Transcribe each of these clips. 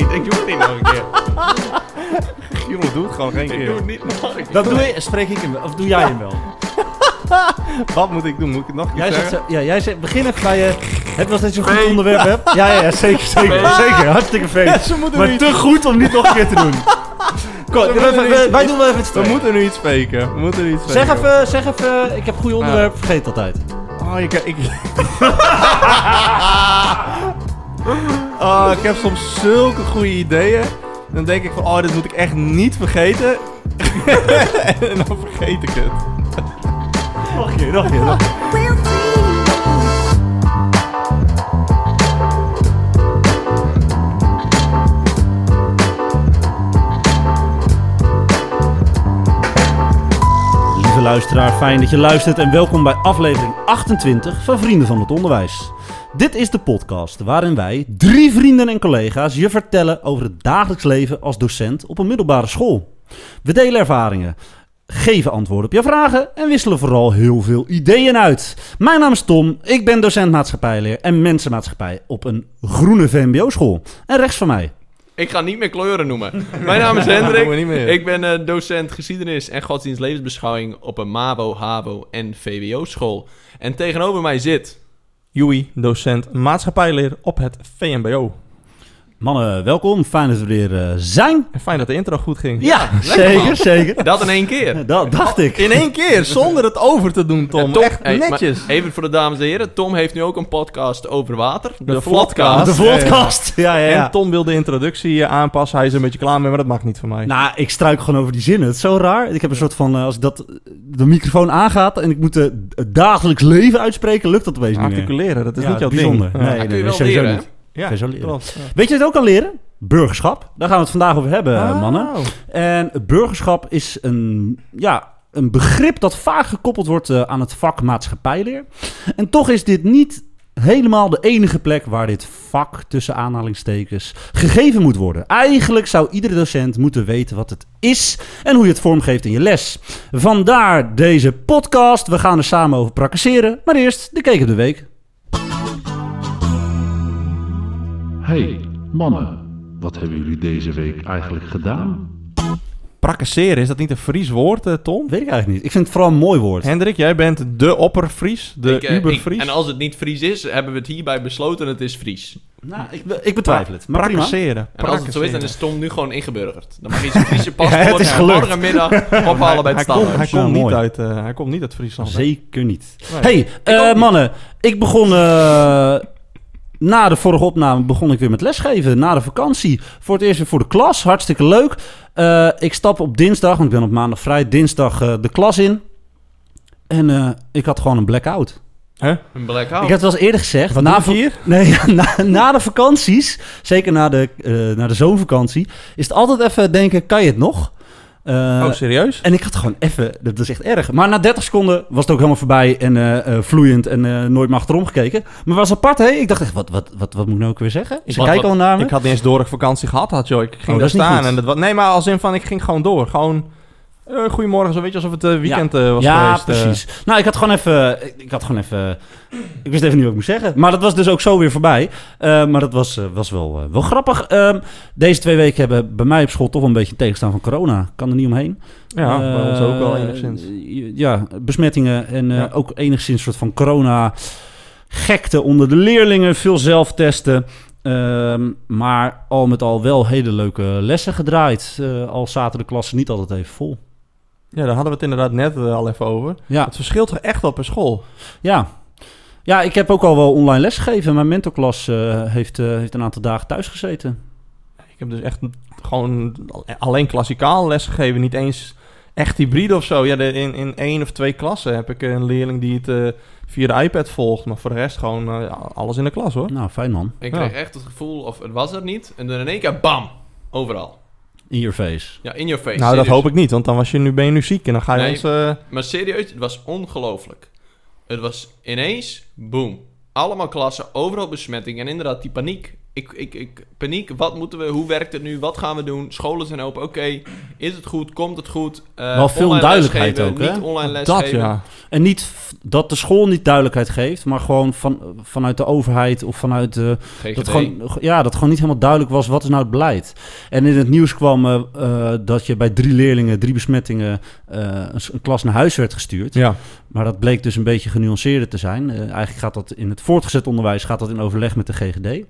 niet. Ik doe het niet nog een keer. Jongen, doe het gewoon geen Ik doe keer. het niet nog een keer. Dat doe je, spreek ik hem wel. Of doe jij hem wel? Wat moet ik doen? Moet ik het nog een keer Jij zegt, zo- ja, jij zegt, begin even bij je... Het was dat je een goed onderwerp hebt. Ja, ja, ja zeker, zeker, zeker. Hartstikke veel. Ze moeten Maar te goed om niet nog een keer te doen. Kom, Ze moeten wij doen wel even het We moeten nu iets spreken. We moeten nu iets Zeg spreken. even, zeg even, ik heb een goede onderwerp, vergeet het altijd. Oh, ik, ik... oh, ik heb soms zulke goede ideeën. Dan denk ik van, oh, dit moet ik echt niet vergeten. en dan vergeet ik het. Nog een keer, nog een keer. nog. Lieve luisteraar, fijn dat je luistert en welkom bij aflevering 28 van Vrienden van het Onderwijs. Dit is de podcast waarin wij, drie vrienden en collega's, je vertellen over het dagelijks leven als docent op een middelbare school. We delen ervaringen, geven antwoorden op je vragen en wisselen vooral heel veel ideeën uit. Mijn naam is Tom, ik ben docent maatschappijleer en mensenmaatschappij op een groene VMBO-school. En rechts van mij, Ik ga niet meer kleuren noemen. Mijn naam is Hendrik. Ik ben eh, docent geschiedenis en godsdienst levensbeschouwing op een MAVO, HAVO en VWO school. En tegenover mij zit... Joey, docent maatschappijleer op het VMBO. Mannen, welkom, fijn dat we weer eh, zijn. En fijn dat de intro goed ging. Ja, zeker, man. zeker. Dat in één keer. Dat dacht ik. In één keer, zonder het over te doen, Tom. Tom- Echt hey, netjes. even voor de dames en heren. Tom heeft nu ook een podcast over water. De, De Vlotcast. De Ja, ja. podcast. Ja. En Tom wil de introductie eh, aanpassen. Hij is er een beetje klaar mee, maar dat mag niet van mij. Nou, ik struik gewoon over die zinnen. Het is zo raar. Ik heb een soort van, eh, als ik dat, de microfoon aangaat en ik moet het dagelijks leven uitspreken, lukt dat opeens niet. Articuleren, dat is Ja, niet jouw bijzonder. ding. Nee, Dat kun je nee, Ja, klopt. Weet je wat ook kan leren? Burgerschap. Daar gaan we het vandaag over hebben, eh, mannen. Oh. En burgerschap is een, ja, een begrip dat vaak gekoppeld wordt eh, aan het vak maatschappijleer. En toch is dit niet helemaal de enige plek waar dit vak tussen aanhalingstekens gegeven moet worden. Eigenlijk zou iedere docent moeten weten wat het is en hoe je het vormgeeft in je les. Vandaar deze podcast. We gaan er samen over praktiseren. Maar eerst de Keek op de Week. Hey, mannen, wat hebben jullie deze week eigenlijk gedaan? Prakkaseren, is dat niet een Fries woord, eh, Tom? Weet ik eigenlijk niet. Ik vind het vooral een mooi woord. Hendrik, jij bent de opperfries, de Ik, eh, ik- uberfries. en als het niet Fries is, hebben we het hierbij besloten het is Fries. Nou, ik, be- ik betwijfel het. Maar prima. Prakkaseren. En als het zo is, dan is Tom nu gewoon ingeburgerd. Dan mag hij zijn Friese Ja, paspoort het is en gelukt. morgenmiddag ophalen bij het hij, komt, hij. Ja, komt niet mooi. uit, eh, hij komt niet uit Friesland. hè? Zeker niet. Nee. hey, eh, mannen. Ik begon... eh, na de vorige opname begon ik weer met lesgeven. Na de vakantie. Voor het eerst weer voor de klas. Hartstikke leuk. Eh, ik stap op dinsdag, want ik ben op maandag vrij. Dinsdag eh, de klas in. En eh, ik had gewoon een blackout. Hè? Een blackout. Ik heb het wel eens eerder gezegd. Wat na, doe je va- hier? Nee, na, na de vakanties, zeker na de, eh na de zomervakantie, is het altijd even denken, kan je het nog? Eh, oh, serieus? en ik had gewoon even, dat is echt erg. Maar na 30 seconden was het ook helemaal voorbij en eh, eh, vloeiend en eh, nooit meer achterom gekeken. Maar het was apart, hè? Ik dacht echt, wat, wat, wat, wat moet ik nou ook weer zeggen? Ze Wat- kijken al naar me. Ik had niet eens door ik vakantie gehad had, joh. Ik ging Oh, daar staan en dat was... Nee, maar als in van, ik ging gewoon door. Gewoon, eh goedemorgen, zo weet je, alsof het eh, weekend eh, was ja, geweest. eh. precies. Nou, ik had gewoon even, ik, had gewoon even, ik wist even niet wat ik moest zeggen. Maar dat was dus ook zo weer voorbij. Maar dat was, was wel, wel grappig. Ehm, deze twee weken hebben bij mij op school toch een beetje tegenstaan van corona. Kan er niet omheen. ja, bij ons ook wel enigszins. Ja, besmettingen en Ja. ook enigszins soort van corona gekte onder de leerlingen, veel zelftesten. Ehm, maar al met al wel hele leuke lessen gedraaid. Al zaten de klassen niet altijd even vol. Ja, daar hadden we het inderdaad net eh, al even over. Ja, Het verschilt toch echt wel per school? ja. Ja, ik heb ook al wel online les gegeven. Mijn mentorklas eh, heeft, eh, heeft een aantal dagen thuis gezeten. Ik heb dus echt gewoon alleen klassikaal lesgegeven, niet eens echt hybride of zo. Ja, de, in, in één of twee klassen heb ik een leerling die het via de iPad volgt, maar voor de rest gewoon alles in de klas hoor. Nou, fijn man. Ik Ja. kreeg echt het gevoel, of het was er niet. En dan in één keer, bam, overal. In your face. Ja, in your face. nou, dat hoop ik niet, want dan was je nu, ben je nu ziek en dan ga je Nee. ons... eh, Maar serieus, het was ongelooflijk. Het was ineens, boom. Allemaal klassen, overal besmetting. En inderdaad, die paniek Ik, ik, ik paniek. Wat moeten we? Hoe werkt het nu? Wat gaan we doen? Scholen zijn open. Oké, is het goed? Komt het goed? Eh, Wel veel lesgeven, ook, hè? Niet online Dat lesgeven. ja. En niet dat de school niet duidelijkheid geeft, maar gewoon van, vanuit de overheid of vanuit de, GGD. dat gewoon, ja, dat gewoon niet helemaal duidelijk was wat is nou het beleid. En in het nieuws kwam eh, eh, dat je bij drie leerlingen, drie besmettingen, eh, een, een klas naar huis werd gestuurd. Ja. Maar dat bleek dus een beetje genuanceerder te zijn. Eh, eigenlijk gaat dat in het voortgezet onderwijs gaat dat in overleg met de GGD.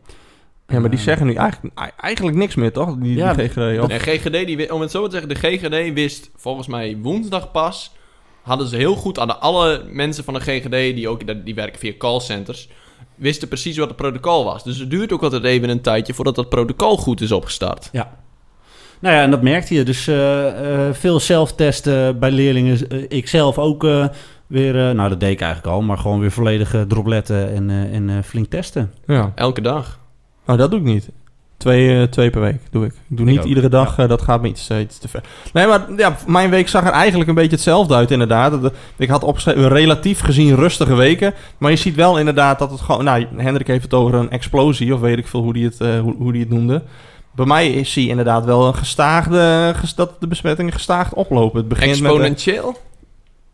Ja, maar die Eh, zeggen nu eigenlijk, eigenlijk niks meer, toch? Die, Ja, die GGD, of- En GGD, die, om het zo te zeggen, de GGD wist volgens mij woensdag pas. Hadden ze heel goed aan de, alle mensen van de GGD, die, ook, die werken via callcenters, wisten precies wat het protocol was. Dus het duurt ook altijd even een tijdje voordat dat protocol goed is opgestart. Nou ja, en dat merkte je. Dus eh, eh, veel zelftesten bij leerlingen. Eh, ik zelf ook eh, weer, eh, nou dat deed ik eigenlijk al, maar gewoon weer volledige dropletten en, eh, en eh, flink testen. ja. Elke dag. Nou, dat doe ik niet. Twee, eh, twee per week doe ik. Ik doe Ik niet ook, iedere dag, eh, dat gaat me iets, eh, iets te ver. Nee, maar ja, mijn week zag er eigenlijk een beetje hetzelfde uit, inderdaad. Dat- Ik had opgeschreven relatief gezien rustige weken. Maar je ziet wel inderdaad dat het gewoon... Nou, Hendrik heeft het over een explosie, of weet ik veel hoe die het, hoe, hoe die het noemde. Bij mij is zie je inderdaad wel een gestaagde... ges- dat de besmettingen gestaagd oplopen. Het begint met...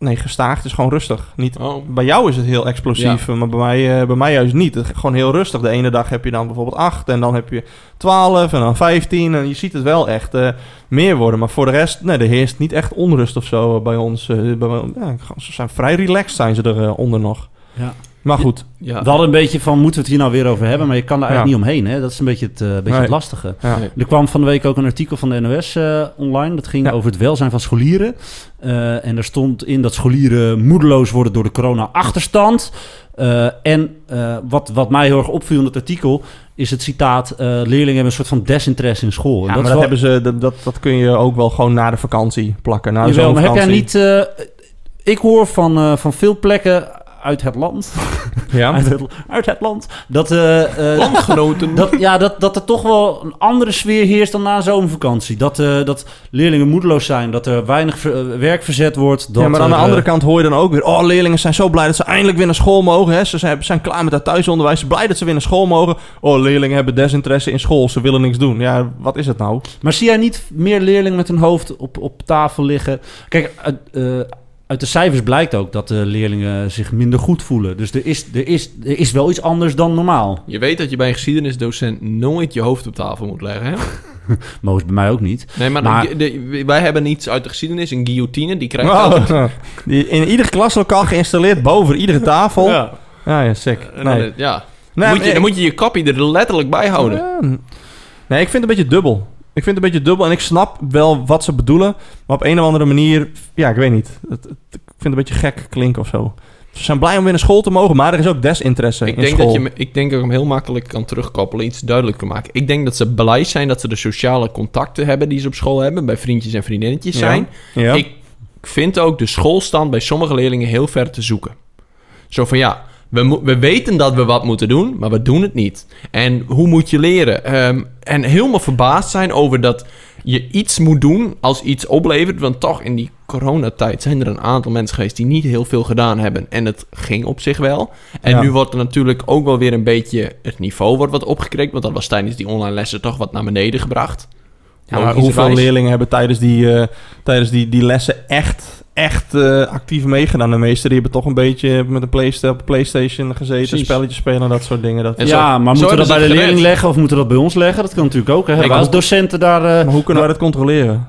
Nee, gestaagd is gewoon rustig. Niet Oh. bij jou is het heel explosief, maar bij mij, eh, bij mij juist niet. Het is gewoon heel rustig. De ene dag heb je dan bijvoorbeeld 8 en dan heb je 12 en dan 15. En je ziet het wel echt eh, meer worden. Maar voor de rest, nee, er heerst niet echt onrust of zo eh, bij ons. eh, bij, ja, ze zijn vrij relaxed zijn ze er eh, onder nog. Ja. Maar goed, Ja. We hadden een beetje van, moeten we het hier nou weer over hebben? Maar je kan daar eigenlijk Ja. niet omheen. Hè? Dat is een beetje het, eh, beetje Nee. het lastige. ja. Nee. Er kwam van de week ook een artikel van de NOS eh, online. Dat ging Ja. over het welzijn van scholieren. Eh, en er stond in dat scholieren moedeloos worden door de corona-achterstand. Eh, en eh, wat, wat mij heel erg opviel in het artikel... is het citaat... eh, leerlingen hebben een soort van desinteresse in school. En Ja, dat maar dat, wel- hebben ze, dat, dat, dat kun je ook wel gewoon na de vakantie plakken. Na Jawel, zo'n maar heb jij niet... eh, ik hoor van, eh, van veel plekken uit het land... Ja? uit, het, uit het land... dat, eh, Landgenoten. dat, ja, dat, dat er toch wel een andere sfeer heerst dan na een zomervakantie. Dat, eh, dat leerlingen moedeloos zijn, dat er weinig ver- werk verzet wordt. Dat ja, maar aan de er, andere kant hoor je dan ook weer... Oh, leerlingen zijn zo blij dat ze eindelijk weer naar school mogen. Hè? Ze zijn, zijn klaar met dat thuisonderwijs. Ze blij dat ze weer naar school mogen. Oh, leerlingen hebben desinteresse in school. Ze willen niks doen. Ja, wat is het nou? Maar zie jij niet meer leerlingen met hun hoofd op, op tafel liggen? Kijk, eh, uit de cijfers blijkt ook dat de leerlingen zich minder goed voelen. Dus er is, er is, er is wel iets anders dan normaal. Je weet dat je bij een geschiedenisdocent nooit je hoofd op tafel moet leggen, hè? Moos bij mij ook niet. Nee, maar, Maar- de- de- wij hebben iets uit de geschiedenis, een guillotine, die krijgt altijd... Oh, die in ieder klaslokaal geïnstalleerd boven iedere tafel. Ja, ja, sick. En dan, Nee. ja. Nee, moet je, dan moet je je kopie er letterlijk bij houden. Ja. Nee, ik vind het een beetje dubbel. Ik vind het een beetje dubbel en ik snap wel wat ze bedoelen. Maar op een of andere manier, ja, ik weet niet. Het, het- ik vind het een beetje gek klinken of zo. Ze zijn blij om weer naar school te mogen, maar er is ook desinteresse Ik in denk, school. dat je, ik denk dat ik hem heel makkelijk kan terugkoppelen, iets duidelijker maken. Ik denk dat ze blij zijn dat ze de sociale contacten hebben die ze op school hebben, bij vriendjes en vriendinnetjes Ja. zijn. ja. Ik vind ook de schoolstand bij sommige leerlingen heel ver te zoeken. Zo van ja, we, we weten dat we wat moeten doen, maar we doen het niet. En hoe moet je leren? Ehm, en helemaal verbaasd zijn over dat je iets moet doen als iets oplevert. Want toch in die coronatijd zijn er een aantal mensen geweest die niet heel veel gedaan hebben. En het ging op zich wel. En Ja. nu wordt er natuurlijk ook wel weer een beetje het niveau wordt wat opgekrikt. Want dat was tijdens die online lessen toch wat naar beneden gebracht. Ja, maar hoeveel leerlingen hebben tijdens die, eh, tijdens die, die lessen echt, echt eh, actief meegedaan? De meesten die hebben toch een beetje met een Playsta- Playstation gezeten, Precies. spelletjes spelen, dat soort dingen. Dat, En zo- ja, maar moeten we dat bij de leerling leggen of moeten we dat bij ons leggen? Dat kan natuurlijk ook. Hè? Hebben als docenten daar... eh, maar hoe kunnen wij dat controleren?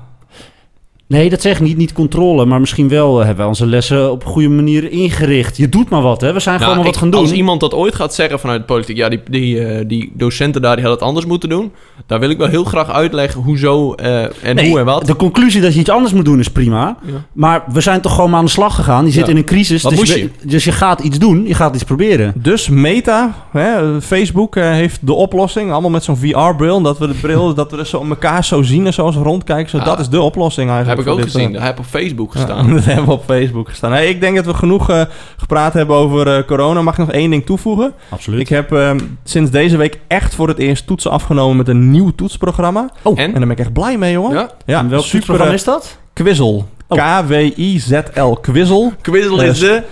Nee, dat zeg ik niet, niet controle, maar misschien wel eh, hebben wij onze lessen op een goede manier ingericht. Je doet maar wat, hè? We zijn Nou, gewoon maar wat ik- gaan doen. Als iemand dat ooit gaat zeggen vanuit de politiek, ja, die, die, eh, die docenten daar die hadden het anders moeten doen. Daar wil ik wel heel graag uitleggen hoezo eh, en Nee, hoe en wat. De conclusie dat je iets anders moet doen is prima. Ja. Maar we zijn toch gewoon maar aan de slag gegaan. Je zit Ja. in een crisis, Wat dus moest je, dus je gaat iets doen. Je gaat iets proberen. Dus Meta, hè, Facebook, eh, heeft de oplossing. Allemaal met zo'n VR-bril. Dat we de bril, dat we dus zo elkaar zo zien en zo als we rondkijken. Zo, Ja. dat is de oplossing eigenlijk. Heb ik ook dit, gezien. eh, Dat heb op Facebook Ja, gestaan. dat hebben we op Facebook gestaan. Hey, ik denk dat we genoeg eh, gepraat hebben over eh, corona. Mag ik nog één ding toevoegen? Absoluut. Ik heb eh, sinds deze week echt voor het eerst toetsen afgenomen met een nieuw toetsprogramma. Oh, En? En daar ben ik echt blij mee, jongen. Ja? Ja, en welk eh, is dat? Quizzle. Oh. K-W-I-Z-L. Quizzle. Quizzle is Eh, de...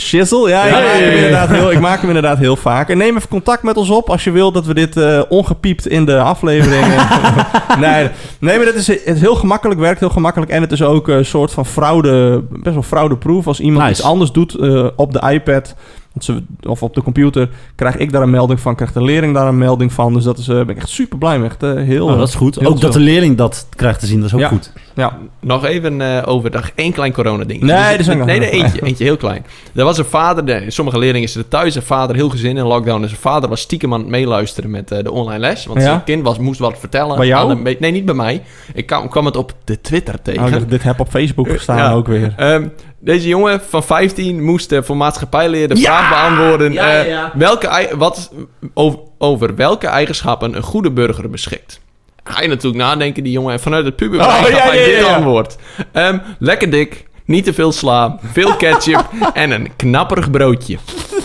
Shizzle, ja, ik, Hey. maak hem inderdaad heel, ik maak hem inderdaad heel vaak. En neem even contact met ons op als je wilt dat we dit eh, ongepiept in de afleveringen... nee, nee, maar dat is, het is heel gemakkelijk, werkt heel gemakkelijk. En het is ook een soort van fraude, best wel fraudeproof. Als iemand Nice. iets anders doet eh, op de iPad want ze, of op de computer, krijg ik daar een melding van, krijgt de leerling daar een melding van. Dus dat is, eh, ben ik echt super blij mee. Echt, eh, heel, Oh, dat is goed. heel Ook dat de leerling dat krijgt te zien, dat is ook Ja. goed. Ja, Nog even eh, over nog één klein corona-ding. Nee, Dus- dat is nee, nee, eentje, eentje heel klein. Er was een vader, de, sommige leerlingen zitten thuis, een vader, heel gezin in lockdown. En zijn vader was stiekem aan het meeluisteren met eh, de online les. Want Ja? zijn kind was, moest wat vertellen. Bij jou? aan een be- nee, niet bij mij. Ik kwam, kwam het op de Twitter tegen. oh, dit heb op Facebook gestaan Ja. ook weer. Ehm, deze jongen van 15 moest eh, voor maatschappijleer de Ja! vraag beantwoorden. Ja, ja, eh, welke, wat, over, over welke eigenschappen een goede burger beschikt. Ga je natuurlijk nadenken, die jongen. En vanuit het puber Oh, ja, hij ja, dit ja, ja. antwoord. Ehm, lekker dik, niet te veel sla, veel ketchup en een knapperig broodje.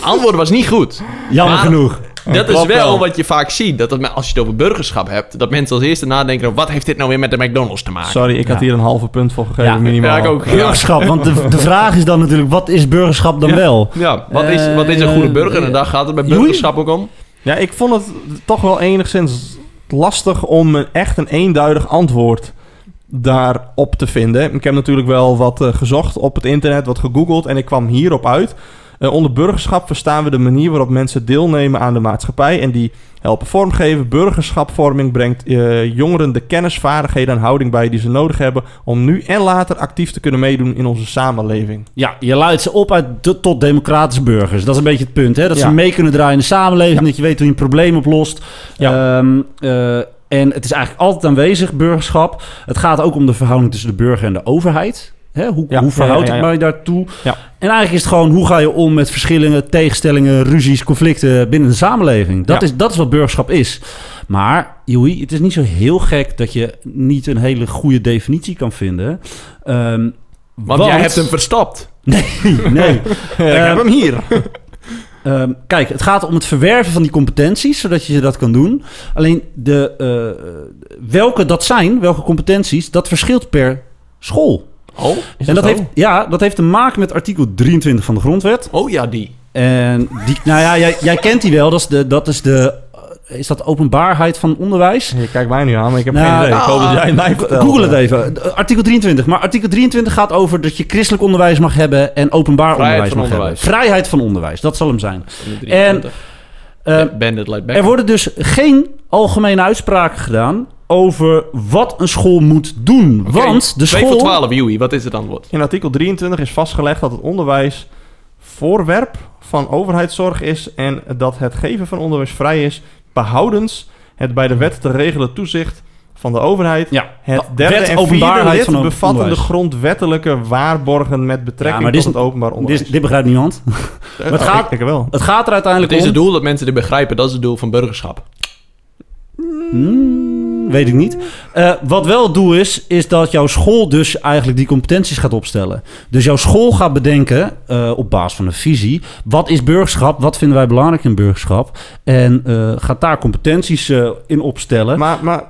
Antwoord was niet goed. Jammer Maar- genoeg. Dat is wel, wel. wat je vaak ziet. Dat het, als je het over burgerschap hebt, dat mensen als eerste nadenken... wat heeft dit nou weer met de McDonald's te maken? Sorry, ik had hier een halve punt voor gegeven, Ja. minimaal. Ja, ik ook. Burgerschap, want de, de vraag is dan natuurlijk, wat is burgerschap dan Ja. wel? Ja, wat is, wat is een goede burger? En daar gaat het bij burgerschap ook om. Ja, ik vond het toch wel enigszins lastig om een, echt een eenduidig antwoord daarop te vinden. Ik heb natuurlijk wel wat eh, gezocht op het internet, wat gegoogeld en ik kwam hierop uit. Eh, onder burgerschap verstaan we de manier waarop mensen deelnemen aan de maatschappij en die helpen vormgeven. Burgerschapvorming brengt eh, jongeren de kennis, vaardigheden en houding bij die ze nodig hebben om nu en later actief te kunnen meedoen in onze samenleving. Ja, je leidt ze op uit de, tot democratische burgers. Dat is een beetje het punt, hè? Dat ze mee kunnen draaien in de samenleving, Ja. dat je weet hoe je een probleem oplost. Ja. Ehm, eh, en het is eigenlijk altijd aanwezig, burgerschap. Het gaat ook om de verhouding tussen de burger en de overheid. Hè? Hoe, Ja, hoe verhoud ja, ik mij daartoe? Ja. En eigenlijk is het gewoon, hoe ga je om met verschillingen, tegenstellingen, ruzies, conflicten binnen de samenleving? Dat, is, dat is wat burgerschap is. Maar, Joey, het is niet zo heel gek dat je niet een hele goede definitie kan vinden. Ehm, Want, jij hebt hem verstopt. Nee, nee. ik heb hem hier. Ehm, kijk, het gaat om het verwerven van die competenties, zodat je dat kan doen. Alleen de, eh, welke dat zijn, welke competenties, dat verschilt per school. Oh, en dat heeft, ja, dat heeft te maken met artikel 23 van de grondwet. oh ja, die. En die, nou ja, jij, jij kent die wel. Dat is de, dat is de, eh, is dat openbaarheid van onderwijs? Je kijkt mij nu aan, maar ik heb Nou, geen idee. Ik hoop dat jij het mij vertelt. Google het even. Artikel 23. Maar artikel 23 gaat over dat je christelijk onderwijs mag hebben en openbaar Vrijheid onderwijs van mag onderwijs. hebben. Vrijheid van onderwijs, dat zal hem zijn. En, Back. Er worden dus geen algemene uitspraken gedaan over wat een school moet doen. Want de 2 school... voor 12, Joey. Wat is het antwoord? In artikel 23 is vastgelegd dat het onderwijs voorwerp van overheidszorg is en dat het geven van onderwijs vrij is, behoudens het bij de wet te regelen toezicht van de overheid. Ja, Het derde wet en vierde openbaarheid lid van bevatten de grondwettelijke waarborgen met betrekking Ja, maar tot is- het openbaar onderwijs. Dit, dit begrijpt niemand. Eh, het oh, gaat- ik, ik wel. Het gaat er Het uiteindelijk is om... het doel dat mensen dit begrijpen. Dat is het doel van burgerschap. Hmm, weet ik niet. Eh, wat wel het doel is, is dat jouw school dus eigenlijk die competenties gaat opstellen. Dus jouw school gaat bedenken, eh, op basis van een visie, wat is burgerschap, wat vinden wij belangrijk in burgerschap, en eh, gaat daar competenties in opstellen. Maar, maar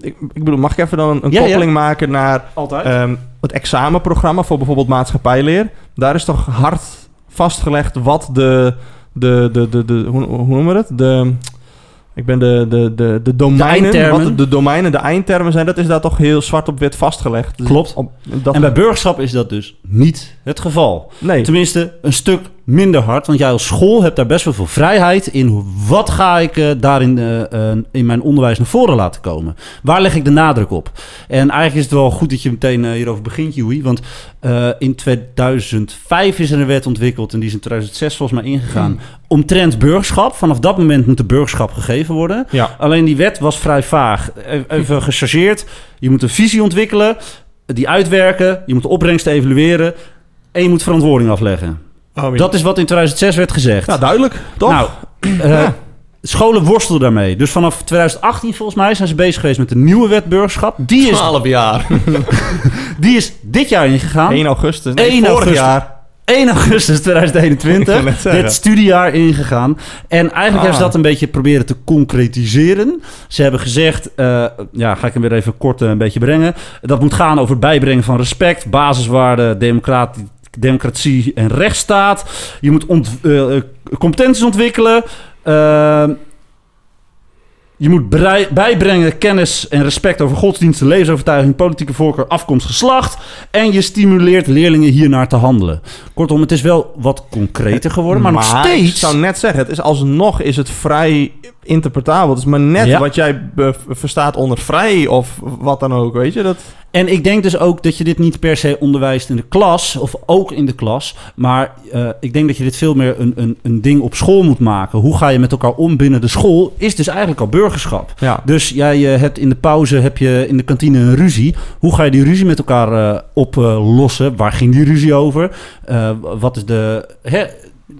ik, ik bedoel, mag ik even dan een, een Ja, ja. koppeling maken naar. Ehm, het examenprogramma voor bijvoorbeeld maatschappijleer. Daar is toch hard vastgelegd wat de, de, de, de, de hoe, hoe noemen we het? De, ik ben de, de, de, de domeinen, eindtermen. wat de, de domeinen, de eindtermen zijn, dat is daar toch heel zwart op wit vastgelegd. Dus Klopt. Op, en bij burgerschap is dat dus niet het geval. nee, Tenminste, een stuk minder hard. Want jij als school hebt daar best wel veel vrijheid in. Wat ga ik eh, daarin eh, eh, in mijn onderwijs naar voren laten komen? Waar leg ik de nadruk op? En eigenlijk is het wel goed dat je meteen hierover begint, Joey. Want in 2005 is er een wet ontwikkeld. En die is in 2006 volgens mij ingegaan. Omtrent burgerschap. Vanaf dat moment moet de burgerschap gegeven worden. ja. Alleen die wet was vrij vaag. E- Even gechargeerd. Je moet een visie ontwikkelen. Die uitwerken. Je moet de opbrengst evalueren. En je moet verantwoording afleggen. Dat is wat in 2006 werd gezegd. ja, duidelijk, toch? Nou, eh, scholen worstelden daarmee. Dus vanaf 2018 volgens mij zijn ze bezig geweest met de nieuwe wet burgerschap. Die is, 12 jaar. die is dit jaar ingegaan. 1 augustus, nee, 1 vorig augustus. jaar. 1 augustus Ik wil 2021. net zeggen. Dit studiejaar ingegaan. En eigenlijk Ah. hebben ze dat een beetje proberen te concretiseren. Ze hebben gezegd, eh, ja, ga ik hem weer even kort eh, een beetje brengen. Dat moet gaan over het bijbrengen van respect, basiswaarden, democrati- democratie en rechtsstaat. Je moet ont- eh, competenties ontwikkelen. Eh, je moet bijbrengen kennis en respect over godsdiensten, levensovertuiging, politieke voorkeur, afkomst, geslacht. En je stimuleert leerlingen hiernaar te handelen. Kortom, het is wel wat concreter geworden, maar, nog Ik steeds... zou net zeggen, het is alsnog is het vrij interpretabel. Het is maar net Ja. wat jij be- verstaat onder vrij of wat dan ook, weet je? Dat... En ik denk dus ook dat je dit niet per se onderwijst in de klas, of ook in de klas. Maar eh, ik denk dat je dit veel meer een, een, een ding op school moet maken. Hoe ga je met elkaar om binnen de school, is dus eigenlijk al burgerschap. Ja. Dus jij eh, hebt in de pauze, heb je in de kantine een ruzie. Hoe ga je die ruzie met elkaar eh, oplossen? Waar ging die ruzie over? Eh, wat is de... Hè,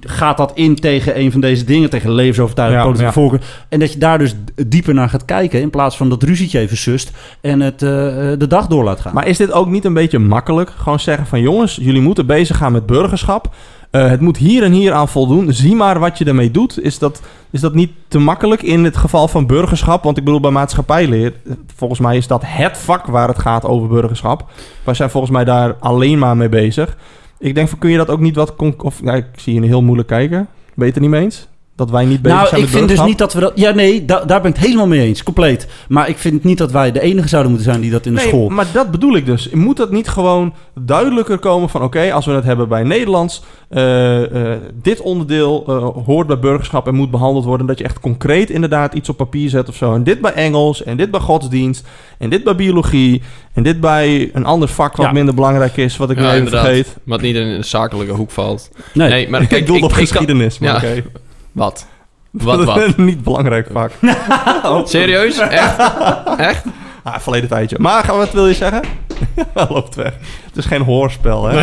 gaat dat in tegen een van deze dingen, tegen levensovertuiging, Ja, politieke ja. voorkeur? En dat je daar dus dieper naar gaat kijken, in plaats van dat ruzietje even sust en het eh, eh, de dag door laat gaan. Maar is dit ook niet een beetje makkelijk? Gewoon zeggen van jongens, jullie moeten bezig gaan met burgerschap. Eh, het moet hier en hier aan voldoen. Zie maar wat je ermee doet. Is dat, is dat niet te makkelijk in het geval van burgerschap? Want ik bedoel, bij maatschappijleer, volgens mij is dat het vak waar het gaat over burgerschap. Wij zijn volgens mij daar alleen maar mee bezig. Ik denk van, kun je dat ook niet wat... Of, ja, ik zie je heel moeilijk kijken. Je het niet mee eens? Dat wij niet bezig nou, zijn ik met vind dus burgerschap? niet dat we dat. Ja, nee, da- daar ben ik het helemaal mee eens, compleet. Maar ik vind niet dat wij de enige zouden moeten zijn die dat in de nee, school. maar dat bedoel ik dus. Moet dat niet gewoon duidelijker komen van... oké, als we het hebben bij Nederlands... eh, eh, dit onderdeel eh, hoort bij burgerschap en moet behandeld worden... dat je echt concreet inderdaad iets op papier zet of zo. En dit bij Engels, en dit bij godsdienst... en dit bij biologie... en dit bij een ander vak wat Ja. minder belangrijk is... wat ik nu even inderdaad. vergeet. Wat niet in de zakelijke hoek valt. Nee. Nee, maar ik kijk, bedoel ik, op ik kan- geschiedenis, maar Ja. oké. Wat? Wat, wat? niet belangrijk vak. Serieus? Echt? Echt? Ah, verleden tijdje. Maar ga- wat wil je zeggen? Hij loopt weg. Het is geen hoorspel, hè?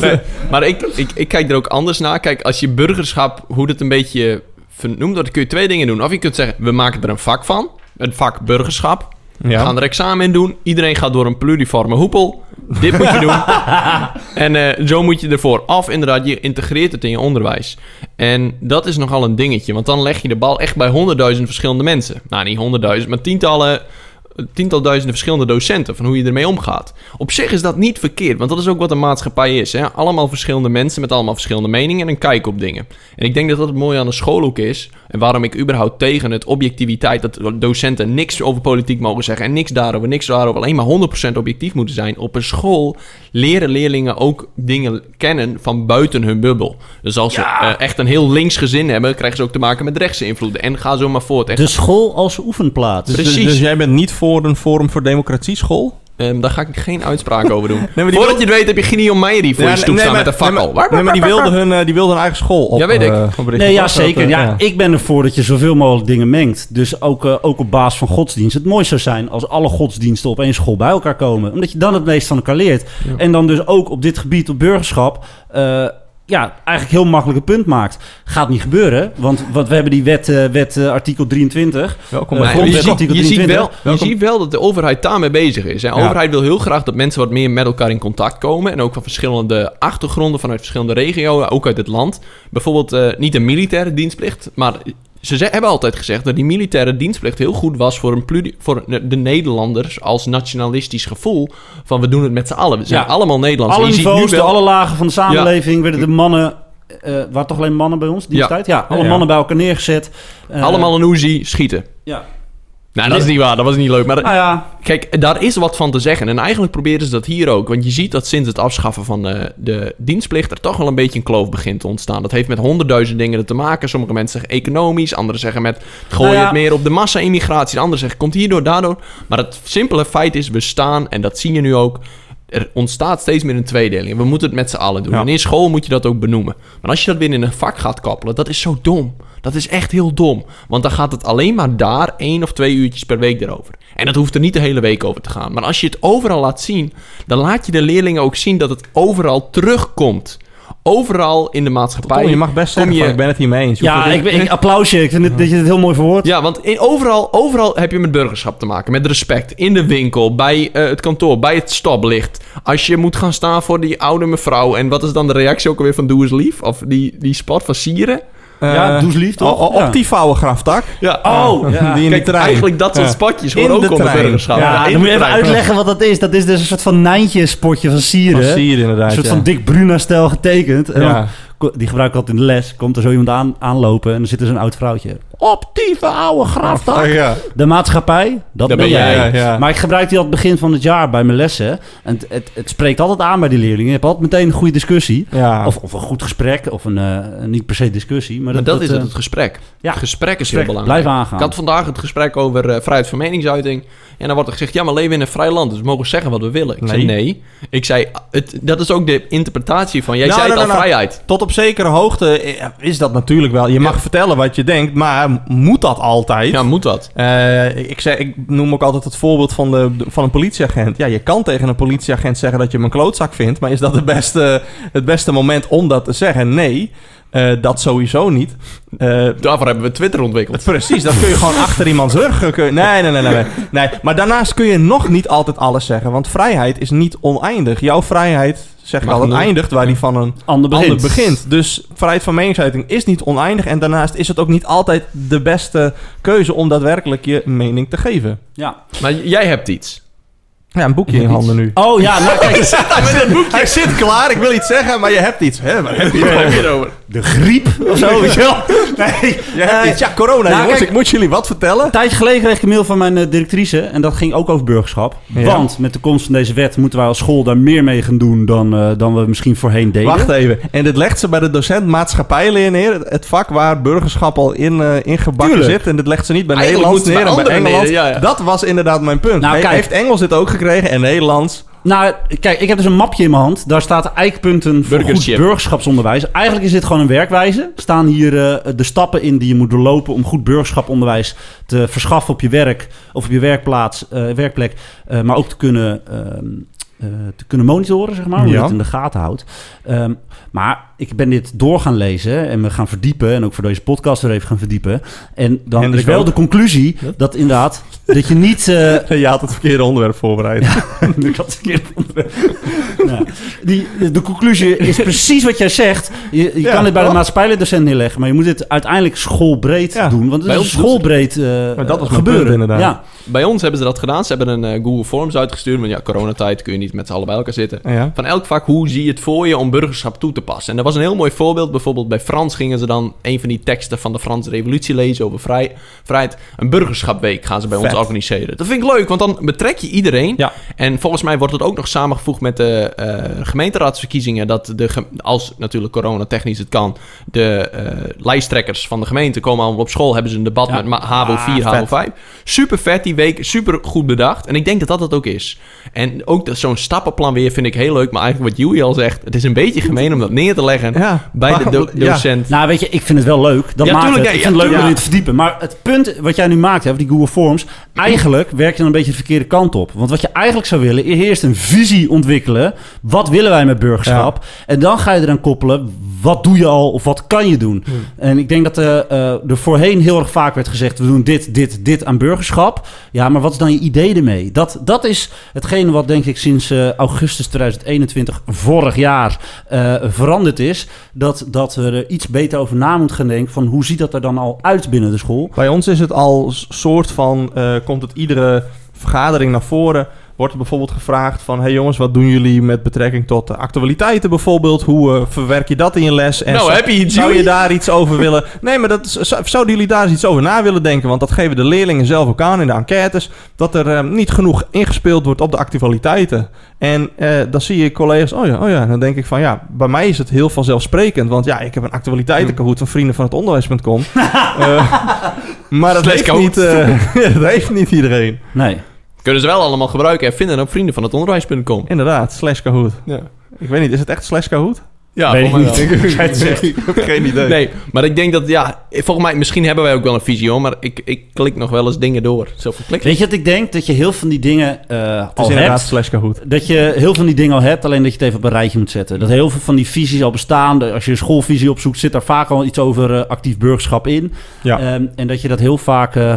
Nee, maar ik, ik, ik kijk er ook anders naar. Kijk, als je burgerschap, hoe dat een beetje vernoemt, dan kun je twee dingen doen. Of je kunt zeggen, we maken er een vak van. Een vak burgerschap. We Ja. gaan er examen in doen. Iedereen gaat door een pluriforme hoepel. Dit moet je doen. en eh, zo moet je ervoor. Of inderdaad, je integreert het in je onderwijs. En dat is nogal een dingetje. Want dan leg je de bal echt bij honderdduizend verschillende mensen. Nou, niet honderdduizend, maar tientallen... Tiental duizenden verschillende docenten van hoe je ermee omgaat. Op zich is dat niet verkeerd, want dat is ook wat een maatschappij is. Hè? Allemaal verschillende mensen met allemaal verschillende meningen en een kijk op dingen. En ik denk dat dat het mooie aan de school ook is. En waarom ik überhaupt tegen het objectiviteit, dat docenten niks over politiek mogen zeggen en niks daarover, niks daarover, alleen maar 100% objectief moeten zijn. Op een school leren leerlingen ook dingen kennen van buiten hun bubbel. Dus als ze eh, echt een heel links gezin hebben, krijgen ze ook te maken met rechtse invloeden. En ga zo maar voort. Echt, De school als oefenplaats. Dus, Precies. dus jij bent niet voor een Forum voor Democratie school? Ehm, daar ga ik geen uitspraak over doen. maar die Voordat je het weet heb je Gideon Meijer die voor je stoep staan met een fakkel. Nee, maar, nee, maar die wilden hun, eh, die wilden hun eigen school op. Ja, weet ik. eh, oprichten. Nee, ja, zeker. Ja, ik ben ervoor dat je zoveel mogelijk dingen mengt. Dus ook, eh, ook op basis van godsdienst. Het mooiste zou zijn als alle godsdiensten op één school bij elkaar komen. Omdat je dan het meest van elkaar leert. En dan dus ook op dit gebied, op burgerschap... ja, eigenlijk heel makkelijk een punt maakt. Gaat niet gebeuren, want, want we hebben die wet, eh, wet eh, artikel 23. Welkom Eh, bij je, ziet, artikel je, ziet 23. wel, je ziet wel dat de overheid daarmee bezig is. De Ja. overheid wil heel graag dat mensen wat meer met elkaar in contact komen. En ook van verschillende achtergronden, vanuit verschillende regio's, ook uit het land. Bijvoorbeeld eh, niet een militaire dienstplicht, maar ze hebben altijd gezegd dat die militaire dienstplicht heel goed was voor, een voor de Nederlanders als nationalistisch gevoel. Van we doen het met z'n allen. We zijn Ja. allemaal Nederlands. Alle niveaus, wel- de alle lagen van de samenleving... werden de mannen... eh waren toch alleen mannen bij ons die Ja. tijd? Ja, alle Ja. mannen bij elkaar neergezet. Eh, allemaal een Uzi schieten. Ja. Nou, dat is niet waar. Dat was niet leuk. Maar Nou ja, Kijk, daar is wat van te zeggen. En eigenlijk proberen ze dat hier ook. Want je ziet dat sinds het afschaffen van eh, de dienstplicht... er toch wel een beetje een kloof begint te ontstaan. Dat heeft met honderdduizend dingen te maken. Sommige mensen zeggen economisch. Anderen zeggen met... gooi Nou ja. het meer op de massa-immigratie. Anderen zeggen komt hierdoor, daardoor. Maar het simpele feit is, we staan... en dat zie je nu ook... er ontstaat steeds meer een tweedeling. We moeten het met z'n allen doen. Ja. En in school moet je dat ook benoemen. Maar als je dat weer in een vak gaat koppelen... dat is zo dom. Dat is echt heel dom. Want dan gaat het alleen maar daar één of twee uurtjes per week erover. En dat hoeft er niet de hele week over te gaan. Maar als je het overal laat zien, dan laat je de leerlingen ook zien dat het overal terugkomt. Overal in de maatschappij. Tom, je mag best kom zeggen, je- van, ik ben het hiermee eens. Je ja ik, ik, applausje. Ik vind het, dat je het heel mooi verwoordt. Ja, want in, overal, overal heb je met burgerschap te maken. Met respect. In de winkel, bij eh, het kantoor, bij het stoplicht. Als je moet gaan staan voor die oude mevrouw. En wat is dan de reactie ook alweer van Doe eens lief? Of die, die spot van Sieren? Ja, doe eens lief, toch? o-. Op die vouwengraftak. Ja. Oh, ja. Die in Kijk, de trein. eigenlijk dat soort spotjes de ook onder trein. burgerschap. Ja, dan moet je de even uitleggen wat dat is. Dat is dus een soort van Nijntje-spotje van Sieren. Van Sier inderdaad. Een soort ja. van Dick Bruna-stijl getekend. En Ja. dan die gebruik ik altijd in de les. Komt er zo iemand aan, aanlopen en dan zit er zo'n oud vrouwtje. Op die oude graftak. Oh, ja. De maatschappij, dat ben, ben jij. jij, ja. Maar ik gebruik die al het begin van het jaar bij mijn lessen. En het, het, het spreekt altijd aan bij die leerlingen. Je hebt altijd meteen een goede discussie. Ja. Of, of een goed gesprek, of een, eh, niet per se discussie. Maar, Maar dat, is eh, het, het gesprek. ja. Het gesprek is gesprek, heel belangrijk. blijf aangaan. Ik had vandaag het gesprek over eh, vrijheid van meningsuiting. En dan wordt er gezegd, ja, maar we leven in een vrij land. Dus we mogen zeggen wat we willen. Ik zei, Nee. nee. Ik zei, het, dat is ook de interpretatie van... Jij Nou, zei het nou, al, nou, nou. vrijheid. Tot op zekere hoogte eh, is dat natuurlijk wel. Je mag vertellen wat je denkt, maar moet dat altijd? Ja, moet dat? Eh, ik, zeg, ik noem ook altijd het voorbeeld van, de, van een politieagent. Ja, je kan tegen een politieagent zeggen dat je hem een klootzak vindt, maar is dat het beste, het beste moment om dat te zeggen? Nee, eh, dat sowieso niet. Eh, Daarvoor hebben we Twitter ontwikkeld. Precies, dat kun je gewoon achter iemands rug. kun nee, nee, nee, nee, nee, nee. Maar daarnaast kun je nog niet altijd alles zeggen. Want vrijheid is niet oneindig. Jouw vrijheid, zeg ik nul. eindigt waar die van een ander begint. ander begint. Dus vrijheid van meningsuiting is niet oneindig. En daarnaast is het ook niet altijd de beste keuze om daadwerkelijk je mening te geven. Ja. Maar jij hebt iets. Ja, een boekje in handen nu. Oh ja, nou kijk, Hij zit klaar, ik wil iets zeggen, maar je hebt iets. Hè, waar heb je Waar heb je het over? De griep of zo, weet je wel. Nee. Eh. Ja, corona, nou, jongens. kijk- ik moet jullie wat vertellen. Een tijdje geleden kreeg ik een mail van mijn eh, directrice en dat ging ook over burgerschap. Ja. Want met de komst van deze wet moeten wij als school daar meer mee gaan doen dan, eh, dan we misschien voorheen deden. Wacht even. En dit legt ze bij de docent maatschappijleer neer. Het vak waar burgerschap al in, ingebakken Tuurlijk. zit. En dit legt ze niet bij Nederlands neer en bij Engeland. neer, ja, ja. Dat was inderdaad mijn punt. Nou, kijk. Heeft Engels dit ook gekregen en Nederlands? Nou, kijk, ik heb dus een mapje in mijn hand. Daar staat eikpunten voor goed burgerschapsonderwijs. Eigenlijk is dit gewoon een werkwijze. Er staan hier eh, de stappen in die je moet doorlopen om goed burgerschaponderwijs te verschaffen op je werk of op je werkplaats, eh, werkplek. eh, maar ook te kunnen, ehm, eh, te kunnen monitoren, zeg maar, hoe je Ja. het in de gaten houdt. Ehm, maar ik ben dit door gaan lezen en we gaan verdiepen. En ook voor deze podcast er even gaan verdiepen. En dan Hendrik is wel ook. de conclusie dat inderdaad, dat je niet... eh, Je had het verkeerde onderwerp voorbereid. ik had het verkeerd onderwerp. nou, die, de conclusie is precies wat jij zegt. Je, je Ja, kan dit bij de maatschappijleerdocent neerleggen, maar je moet dit uiteindelijk schoolbreed Ja. doen. Want het Bij is schoolbreed eh Maar dat was gebeuren. punt, inderdaad. Ja. Bij ons hebben ze dat gedaan. Ze hebben een eh, Google Forms uitgestuurd. Want ja, coronatijd kun je niet met z'n allen bij elkaar zitten. Ja. Van elk vak, hoe zie je het voor je om burgerschap toe te passen? En dat was een heel mooi voorbeeld. Bijvoorbeeld bij Frans gingen ze dan een van die teksten van de Franse revolutie lezen over vrij, vrijheid. Een burgerschapweek gaan ze bij ons organiseren. Dat vind ik leuk, want dan betrek je iedereen. Ja. En volgens mij wordt het ook nog samengevoegd met de eh, gemeenteraadsverkiezingen. Dat de, als natuurlijk coronatechnisch het kan, de eh, lijsttrekkers van de gemeente komen allemaal op school. Hebben ze een debat Ja. met HAVO 4, Ah, HAVO vet. 5. Super vet die week, super goed bedacht. En ik denk dat dat het ook is. En ook zo'n stappenplan weer vind ik heel leuk. Maar eigenlijk wat Joey al zegt, het is een beetje gemeen om dat neer te leggen Ja. bij de do- Ja. docent. Nou, weet je, ik vind het wel leuk. Dat Ja, maakt tuurlijk, het. ja, ik vind het leuk om in te verdiepen. Maar het punt wat jij nu maakt, hè, die Google Forms... eigenlijk werkt je dan een beetje de verkeerde kant op. Want wat je eigenlijk zou willen... is eerst een visie ontwikkelen. Wat willen wij met burgerschap? En dan ga je eraan koppelen... wat doe je al of wat kan je doen? En ik denk dat eh, eh, er voorheen heel erg vaak werd gezegd... we doen dit, dit, dit aan burgerschap. Ja, maar wat is dan je idee ermee? Dat, dat is hetgene wat denk ik sinds eh, augustus 2021... vorig jaar eh, veranderd is. Dat, dat we er iets beter over na moeten gaan denken... van hoe ziet dat er dan al uit binnen de school? Bij ons is het al soort van, eh, komt het iedere vergadering naar voren. Wordt er bijvoorbeeld gevraagd van, hey jongens, wat doen jullie met betrekking tot de actualiteiten bijvoorbeeld? Hoe eh, verwerk je dat in je les? En Nou, zo- heb je iets, Zou je daar iets over willen? Nee, maar dat, zouden jullie daar eens iets over na willen denken? Want dat geven de leerlingen zelf ook aan in de enquêtes. Dat er eh, niet genoeg ingespeeld wordt op de actualiteiten. En eh, dan zie je collega's, oh ja, oh ja. Dan denk ik van, ja, bij mij is het heel vanzelfsprekend. Want ja, ik heb een actualiteitenkahoot van vrienden van het onderwijs.com. Eh, maar dat heeft, niet, eh, dat heeft niet iedereen. Nee. Kunnen ze wel allemaal gebruiken en vinden op vrienden van het onderwijs.com. Inderdaad, slash Kahoot. Ja, Ik weet niet, is het echt slash Kahoot? Ja Weet ik niet. wel. Als jij het zegt. ik heb geen idee. Nee, maar ik denk dat, ja, volgens mij, misschien hebben wij ook wel een visie hoor, maar ik, ik klik nog wel eens dingen door. Zoveel klikken. Weet je wat ik denk? Dat je heel veel van die dingen eh, al inderdaad hebt. slash Kahoot. Dat je heel veel van die dingen al hebt, alleen dat je het even op een rijtje moet zetten. Dat heel veel van die visies al bestaan. Als je een schoolvisie opzoekt, zit daar vaak al iets over eh, actief burgerschap in. Ja. Ehm, en dat je dat heel vaak eh,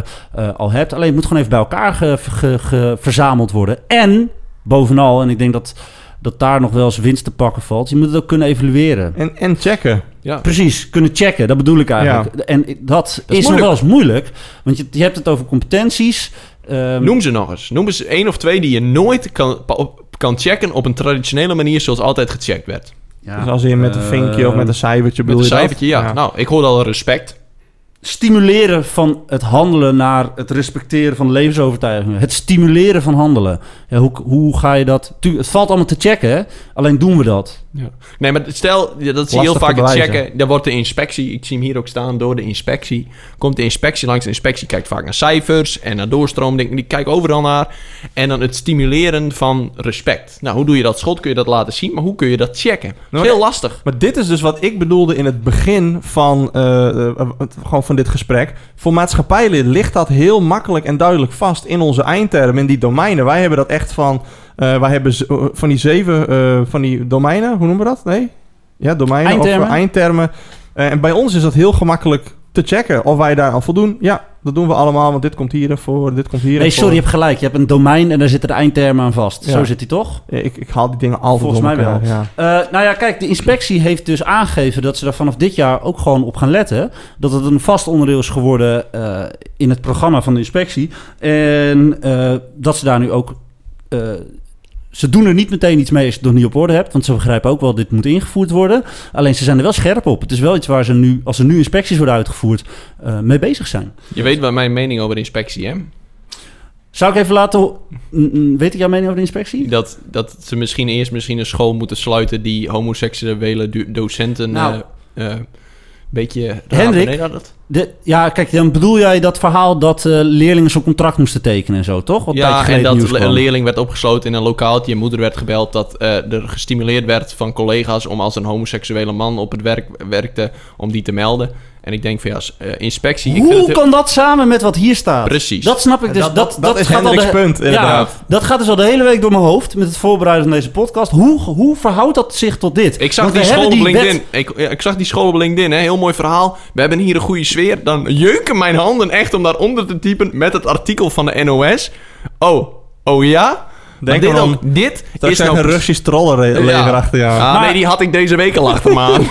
al hebt. Alleen het moet gewoon even bij elkaar ge- ge- ge- verzameld worden. En bovenal, en ik denk dat, dat daar nog wel eens winst te pakken valt, je moet het ook kunnen evalueren. En, en checken. Ja. Precies, kunnen checken, dat bedoel ik eigenlijk. En dat, is, nog wel eens moeilijk, want je, je hebt het over competenties. ehm, Noem ze nog eens. Noem eens één of twee die je nooit kan, op- kan checken op een traditionele manier zoals altijd gecheckt werd. ja, Dus als je met een vinkje of met een cijfertje Met bedoel een je dat? cijfertje, ja. Nou, ik hoorde al respect. Stimuleren van het handelen naar het respecteren van levensovertuigingen. Het stimuleren van handelen. Ja, hoe, hoe ga je dat... Het valt allemaal te checken, alleen doen we dat. Ja. Nee, maar stel, dat zie je heel vaak het checken. Dan wordt de inspectie, ik zie hem hier ook staan, door de inspectie. Komt de inspectie langs. De inspectie kijkt vaak naar cijfers en naar doorstroom. Die kijken overal naar. En dan het stimuleren van respect. Nou, hoe doe je dat? Schot kun je dat laten zien, maar hoe kun je dat checken? Dat is Nou, heel lastig. Maar dit is dus wat ik bedoelde in het begin van, eh, eh, gewoon van dit gesprek. Voor maatschappijleden ligt dat heel makkelijk en duidelijk vast in onze eindtermen, in die domeinen. Wij hebben dat echt van, eh, wij hebben eh, van die zeven eh, van die domeinen, hoe noemen we dat? Nee? Ja, domeinen Eindtermen. of eindtermen. En bij ons is dat heel gemakkelijk te checken of wij daar aan voldoen. Ja, dat doen we allemaal, want dit komt hierin voor, dit komt hierin Nee, sorry, je hebt gelijk. Je hebt een domein en daar zitten de eindtermen aan vast. Ja. Zo zit hij toch? Ja, ik, ik haal die dingen altijd Volgens mij elkaar, wel. Ja. Nou ja, kijk, de inspectie heeft dus aangegeven dat ze daar vanaf dit jaar ook gewoon op gaan letten. Dat het een vast onderdeel is geworden in het programma van de inspectie. En dat ze daar nu ook. Ze doen er niet meteen iets mee als je het nog niet op orde hebt. Want ze begrijpen ook wel, dit moet ingevoerd worden. Alleen ze zijn er wel scherp op. Het is wel iets waar ze nu, als er nu inspecties worden uitgevoerd, eh, mee bezig zijn. Je weet wat mijn mening over de inspectie, hè? Zou ik even laten... Weet ik jouw mening over de inspectie? Dat, dat ze misschien eerst misschien een school moeten sluiten die homoseksuele docenten Nou. eh, eh, een beetje... Hendrik? Nee, dat? De, ja, kijk, dan bedoel jij dat verhaal dat eh, leerlingen zo'n contract moesten tekenen en zo, toch? Wat Ja, en dat een leerling werd opgesloten in een lokaaltje. Je moeder werd gebeld dat eh, er gestimuleerd werd van collega's... om als een homoseksuele man op het werk werkte, om die te melden. En ik denk van ja, eh, inspectie... ik vind Hoe heel- kan dat samen met wat hier staat? Precies. Dat snap ik dus. Dat- Dat, dat- dat is gaat al de- punt, inderdaad. Ja, dat gaat dus al de hele week door mijn hoofd met het voorbereiden van deze podcast. Hoe, hoe verhoudt dat zich tot dit? Ik zag Want die school op LinkedIn. Ik, ja, ik zag die school op LinkedIn. Hè? Heel mooi verhaal. We hebben hier een goede sfeer. Dan jeuken mijn handen echt om daaronder te typen met het artikel van de NOS. Oh, oh ja? Denk dit, erom. ook, dit Dat is is nou een Russisch trollenleger Ja. achter jou. Ah, Maar- nee, die had ik deze week al achter me aan.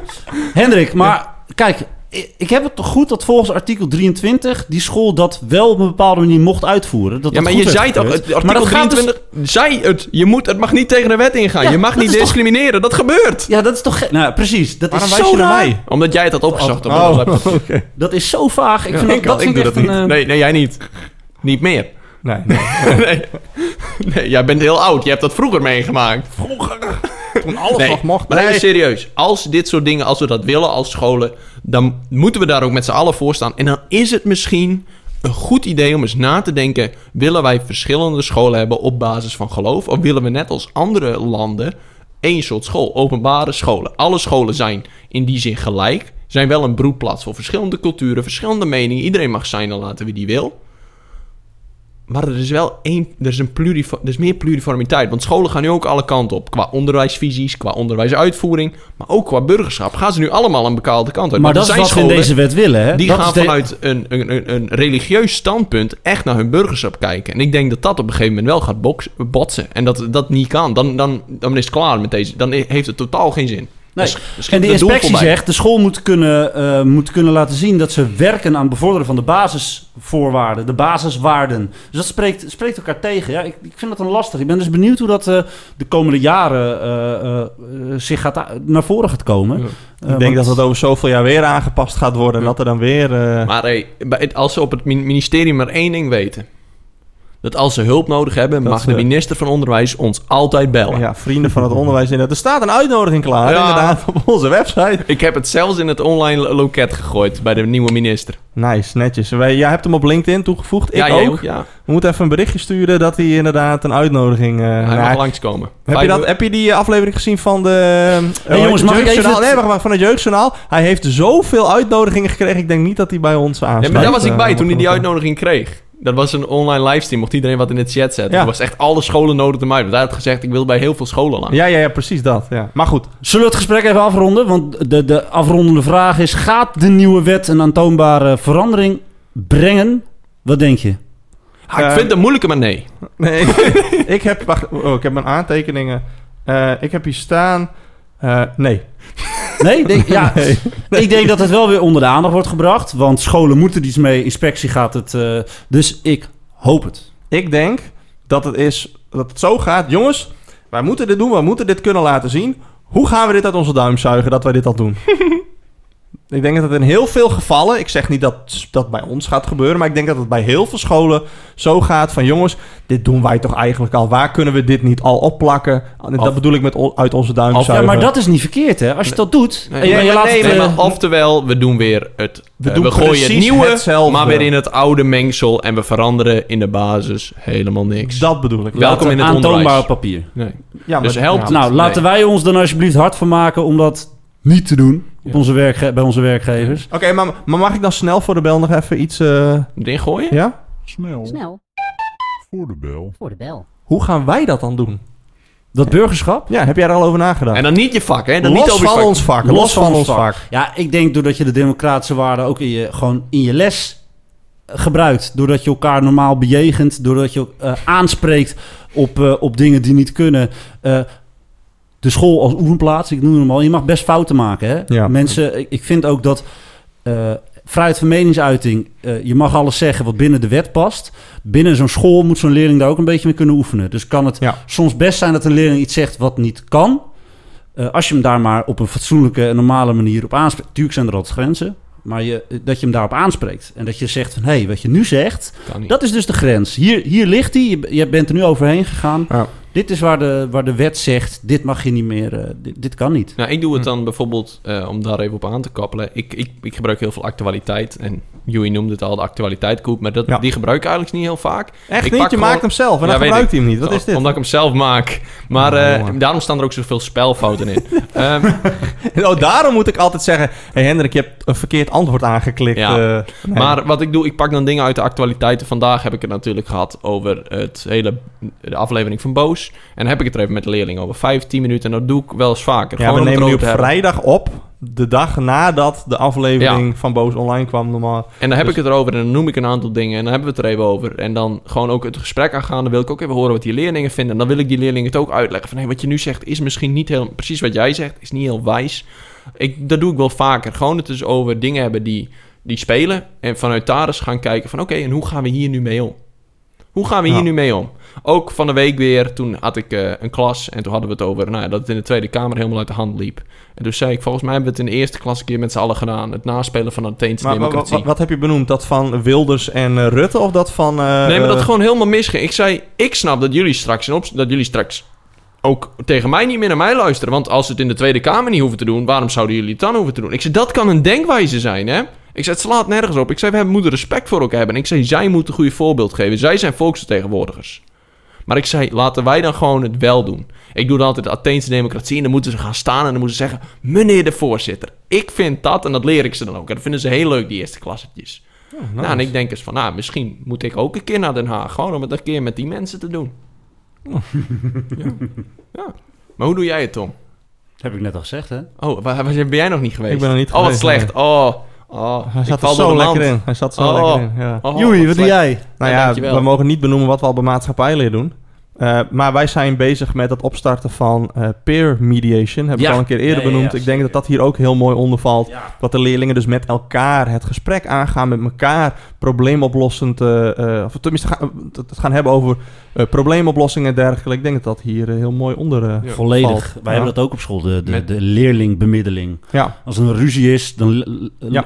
Hendrik, maar kijk, ik, heb het toch goed dat volgens artikel 23 die school dat wel op een bepaalde manier mocht uitvoeren. Dat Ja, dat maar goed je zei het Maar artikel dat gaat dus- 23 zei het. Je moet, het mag niet tegen de wet ingaan. Ja, je mag niet toch- discrimineren. Dat gebeurt. Ja, dat is toch... Nou, precies. Dat Waarom is zo je raar. mij? Omdat jij het had opgezocht. op Oh, de laptop. oké. Dat is zo vaag. Ik Ja, vind dat, ik, dat ik vind doe dat niet. een... eh, Nee, nee, jij niet. Niet meer. Nee, nee. nee. nee, jij bent heel oud. Je hebt dat vroeger meegemaakt. Toen alles Nee, nog mocht. maar nee. even serieus. Als dit soort dingen, als we dat willen als scholen... dan moeten we daar ook met z'n allen voor staan. En dan is het misschien een goed idee om eens na te denken... willen wij verschillende scholen hebben op basis van geloof? Of willen we net als andere landen één soort school? Openbare scholen. Alle scholen zijn in die zin gelijk. Zijn wel een broedplaats voor verschillende culturen, verschillende meningen. Iedereen mag zijn en laten wie die wil. Maar er is wel één, er is, een plurifo- er is meer pluriformiteit. Want scholen gaan nu ook alle kanten op. Qua onderwijsvisies, qua onderwijsuitvoering. Maar ook qua burgerschap. Gaan ze nu allemaal een bepaalde kant uit. Maar dat is zijn wat we in deze wet willen, hè? Die dat gaan de- vanuit een, een, een, een religieus standpunt echt naar hun burgerschap kijken. En ik denk dat dat op een gegeven moment wel gaat botsen. En dat dat niet kan. Dan, dan, dan is het klaar met deze. Dan heeft het totaal geen zin. Nee. Dus- dus En de inspectie zegt, de school moet kunnen, eh, moet kunnen laten zien dat ze werken aan het bevorderen van de basisvoorwaarden, de basiswaarden. Dus dat spreekt, spreekt elkaar tegen. Ja, ik, ik vind dat een lastig. Ik ben dus benieuwd hoe dat eh, de komende jaren eh, zich gaat, naar voren gaat komen. Ja. Ik denk want- dat het over zoveel jaar weer aangepast gaat worden. En Ja. dat er dan weer... eh, Maar hey, als ze op het min- ministerie maar één ding weten. Dat als ze hulp nodig hebben, Dat mag de minister van Onderwijs ons altijd bellen. ja, vrienden van het onderwijs. inderdaad. Er staat een uitnodiging klaar, Ja. inderdaad, op onze website. Ik heb het zelfs in het online lo- loket gegooid bij de nieuwe minister. Nice, netjes. Wij, jij hebt hem op LinkedIn toegevoegd. Ik ja, ook. Ja, We moeten even een berichtje sturen dat hij inderdaad een uitnodiging... eh, hij mag langskomen. heb, je dat, heb je die eh, aflevering gezien van de... eh, jongens, mag ik even Nee, wacht van het Jeugdjournaal. Hij heeft zoveel uitnodigingen gekregen. Ik denk niet dat hij bij ons aansluit. Ja, maar daar was ik bij toen hij die uitnodiging kreeg. Dat was een online livestream. Mocht iedereen wat in de chat zetten. Ja. Er was echt alle scholen nodig hem uit. Want hij had gezegd, ik wil bij heel veel scholen lang. Ja, ja, ja, precies dat. Ja. Maar goed, Zullen we het gesprek even afronden? Want de, de afrondende vraag is: gaat de nieuwe wet een aantoonbare verandering brengen? Wat denk je? Ah, ik Eh, vind het een moeilijke, maar nee. Nee, ik heb, wacht, oh, ik heb mijn aantekeningen. Eh, ik heb hier staan. eh, nee. Nee, denk, ja, ik denk dat het wel weer onder de aandacht wordt gebracht. Want scholen moeten er iets mee, inspectie gaat het. eh, dus ik hoop het. Ik denk dat het is dat het zo gaat. Jongens, wij moeten dit doen. We moeten dit kunnen laten zien. Hoe gaan we dit uit onze duim zuigen dat wij dit al doen? ik denk dat het in heel veel gevallen... Ik zeg niet dat dat bij ons gaat gebeuren... maar ik denk dat het bij heel veel scholen zo gaat van... jongens, dit doen wij toch eigenlijk al. Waar kunnen we dit niet al opplakken? Dat Of- bedoel ik met uit onze duim Ja, zuigen. maar dat is niet verkeerd, hè? Als je dat doet. Nee, en je- nee, je maar laat nee, het, maar oftewel, we doen weer het... We eh, doen we gooien het nieuwe, hetzelfde. maar weer in het oude mengsel. En we veranderen in de basis helemaal niks. Dat bedoel ik. Welkom in het onderwijs. op papier. Nee. Ja, Dus maar- helpt ja. Nou, laten wij ons dan alsjeblieft hard van maken om dat niet te doen op Ja. onze werkge- bij onze werkgevers. Oké, maar, maar mag ik dan snel voor de bel nog even iets... eh, Erin gooien? ja? Snel, Snel voor de bel. voor de bel. Hoe gaan wij dat dan doen? Dat burgerschap? Ja, heb jij er al over nagedacht? En dan niet je vak, hè? Dan los niet over van vak. ons vak. Los, van, ons vak. Ja, ik denk doordat je de democratische waarden ook in je, gewoon in je les eh, gebruikt. Doordat je elkaar normaal bejegent. Doordat je eh, aanspreekt op, eh, op dingen die niet kunnen. Eh, de school als oefenplaats, ik noem hem al. Je mag best fouten maken. Hè? Ja. Mensen, ik, ik vind ook dat eh, vrijheid van meningsuiting... eh, je mag alles zeggen wat binnen de wet past. Binnen zo'n school moet zo'n leerling daar ook een beetje mee kunnen oefenen. Dus kan het Ja. soms best zijn dat een leerling iets zegt wat niet kan... Eh, als je hem daar maar op een fatsoenlijke en normale manier op aanspreekt. Tuurlijk zijn er altijd grenzen. Maar je, dat je hem daarop aanspreekt. En dat je zegt van... hé, hey, wat je nu zegt, dat is dus de grens. Hier, hier ligt hij. Je, je bent er nu overheen gegaan. Ja. Dit is waar de, waar de wet zegt... dit mag je niet meer... eh, dit, dit kan niet. Nou, ik doe het Hm. dan bijvoorbeeld, eh, om daar even op aan te kappelen. Ik, ik, ik gebruik heel veel actualiteit. En Joey noemde het al, de actualiteitkoep. Maar dat, Ja. die gebruik ik eigenlijk niet heel vaak. Echt Ik niet? pak Je gewoon- maakt hem zelf en Ja, dan gebruikt ik. hij hem niet. Wat is dit? Omdat ik hem zelf maak. Maar Oh, eh, daarom staan er ook zoveel spelfouten in. Ehm, Oh, daarom moet ik altijd zeggen... Hé hey Hendrik, je hebt een verkeerd antwoord aangeklikt. Ja. eh, nee. Maar wat ik doe, ik pak dan dingen uit de actualiteiten. Vandaag heb ik het natuurlijk gehad over het hele, de aflevering van Boos. En dan heb ik het er even met de leerling over. Vijf, tien minuten. En dat doe ik wel eens vaker. Ja, Gewoon we nemen nu op vrijdag op. De dag nadat de aflevering van Boos online kwam normaal. En dan heb Dus- ik het erover en dan noem ik een aantal dingen. En dan hebben we het er even over. En dan gewoon ook het gesprek aangaan. Dan wil ik ook even horen wat die leerlingen vinden. En dan wil ik die leerlingen het ook uitleggen. Van hey, wat je nu zegt is misschien niet heel... Precies wat jij zegt is niet heel wijs. Ik, dat doe ik wel vaker. Gewoon het dus over dingen hebben die, die spelen. En vanuit daar eens gaan kijken van... Oké, en hoe gaan we hier nu mee om? Hoe gaan we hier Ja. nu mee om? Ook van de week weer, toen had ik eh, een klas en toen hadden we het over nou, ja, dat het in de Tweede Kamer helemaal uit de hand liep. En toen zei ik, volgens mij hebben we het in de eerste klas een keer met z'n allen gedaan. Het naspelen van de Atheense democratie. wat, wat heb je benoemd? Dat van Wilders en eh, Rutte of dat van... eh, Nee, maar dat gewoon helemaal misging. Ik zei, ik snap dat jullie straks, op, dat jullie straks ook tegen mij niet meer naar mij luisteren. Want als ze het in de Tweede Kamer niet hoeven te doen, waarom zouden jullie het dan hoeven te doen? Ik zei, dat kan een denkwijze zijn, hè? Ik zei, het slaat nergens op. Ik zei, we moeten respect voor elkaar hebben. En ik zei, zij moeten een goede voorbeeld geven. Zij zijn volksvertegenwoordigers. Maar ik zei, laten wij dan gewoon het wel doen. Ik doe dan altijd de Atheense democratie en dan moeten ze gaan staan en dan moeten ze zeggen... Meneer de voorzitter, ik vind dat en dat leer ik ze dan ook. En dat vinden ze heel leuk, die eerste klassetjes. oh, nice. Nou, en ik denk eens van, nou, misschien moet ik ook een keer naar Den Haag. Gewoon om het een keer met die mensen te doen. ja. ja. Maar hoe doe jij het, Tom? heb ik net al gezegd, hè? Oh, waar, waar ben jij nog niet geweest? Ik ben er niet Oh, wat geweest, slecht. Oh, oh. Hij zat er zo lekker in. Hij zat zo Oh. lekker in, ja. Oh, Joey, wat doe jij? Nou Ja, we mogen niet benoemen wat we al bij maatschappijleer doen. Eh, maar wij zijn bezig met het opstarten van eh, peer mediation. Heb ik Ja. al een keer eerder Ja, benoemd. ja, ik denk dat dat hier ook heel mooi onder valt. Ja. Dat de leerlingen dus met elkaar het gesprek aangaan, met elkaar probleemoplossend, eh, eh, of tenminste gaan, het gaan hebben over eh, probleemoplossingen en dergelijke. Ik denk dat dat hier heel mooi onder eh, Ja. Volledig. valt. Wij Ja. hebben dat ook op school, de, de, Met- de leerlingbemiddeling. Ja, Als er een ruzie is, dan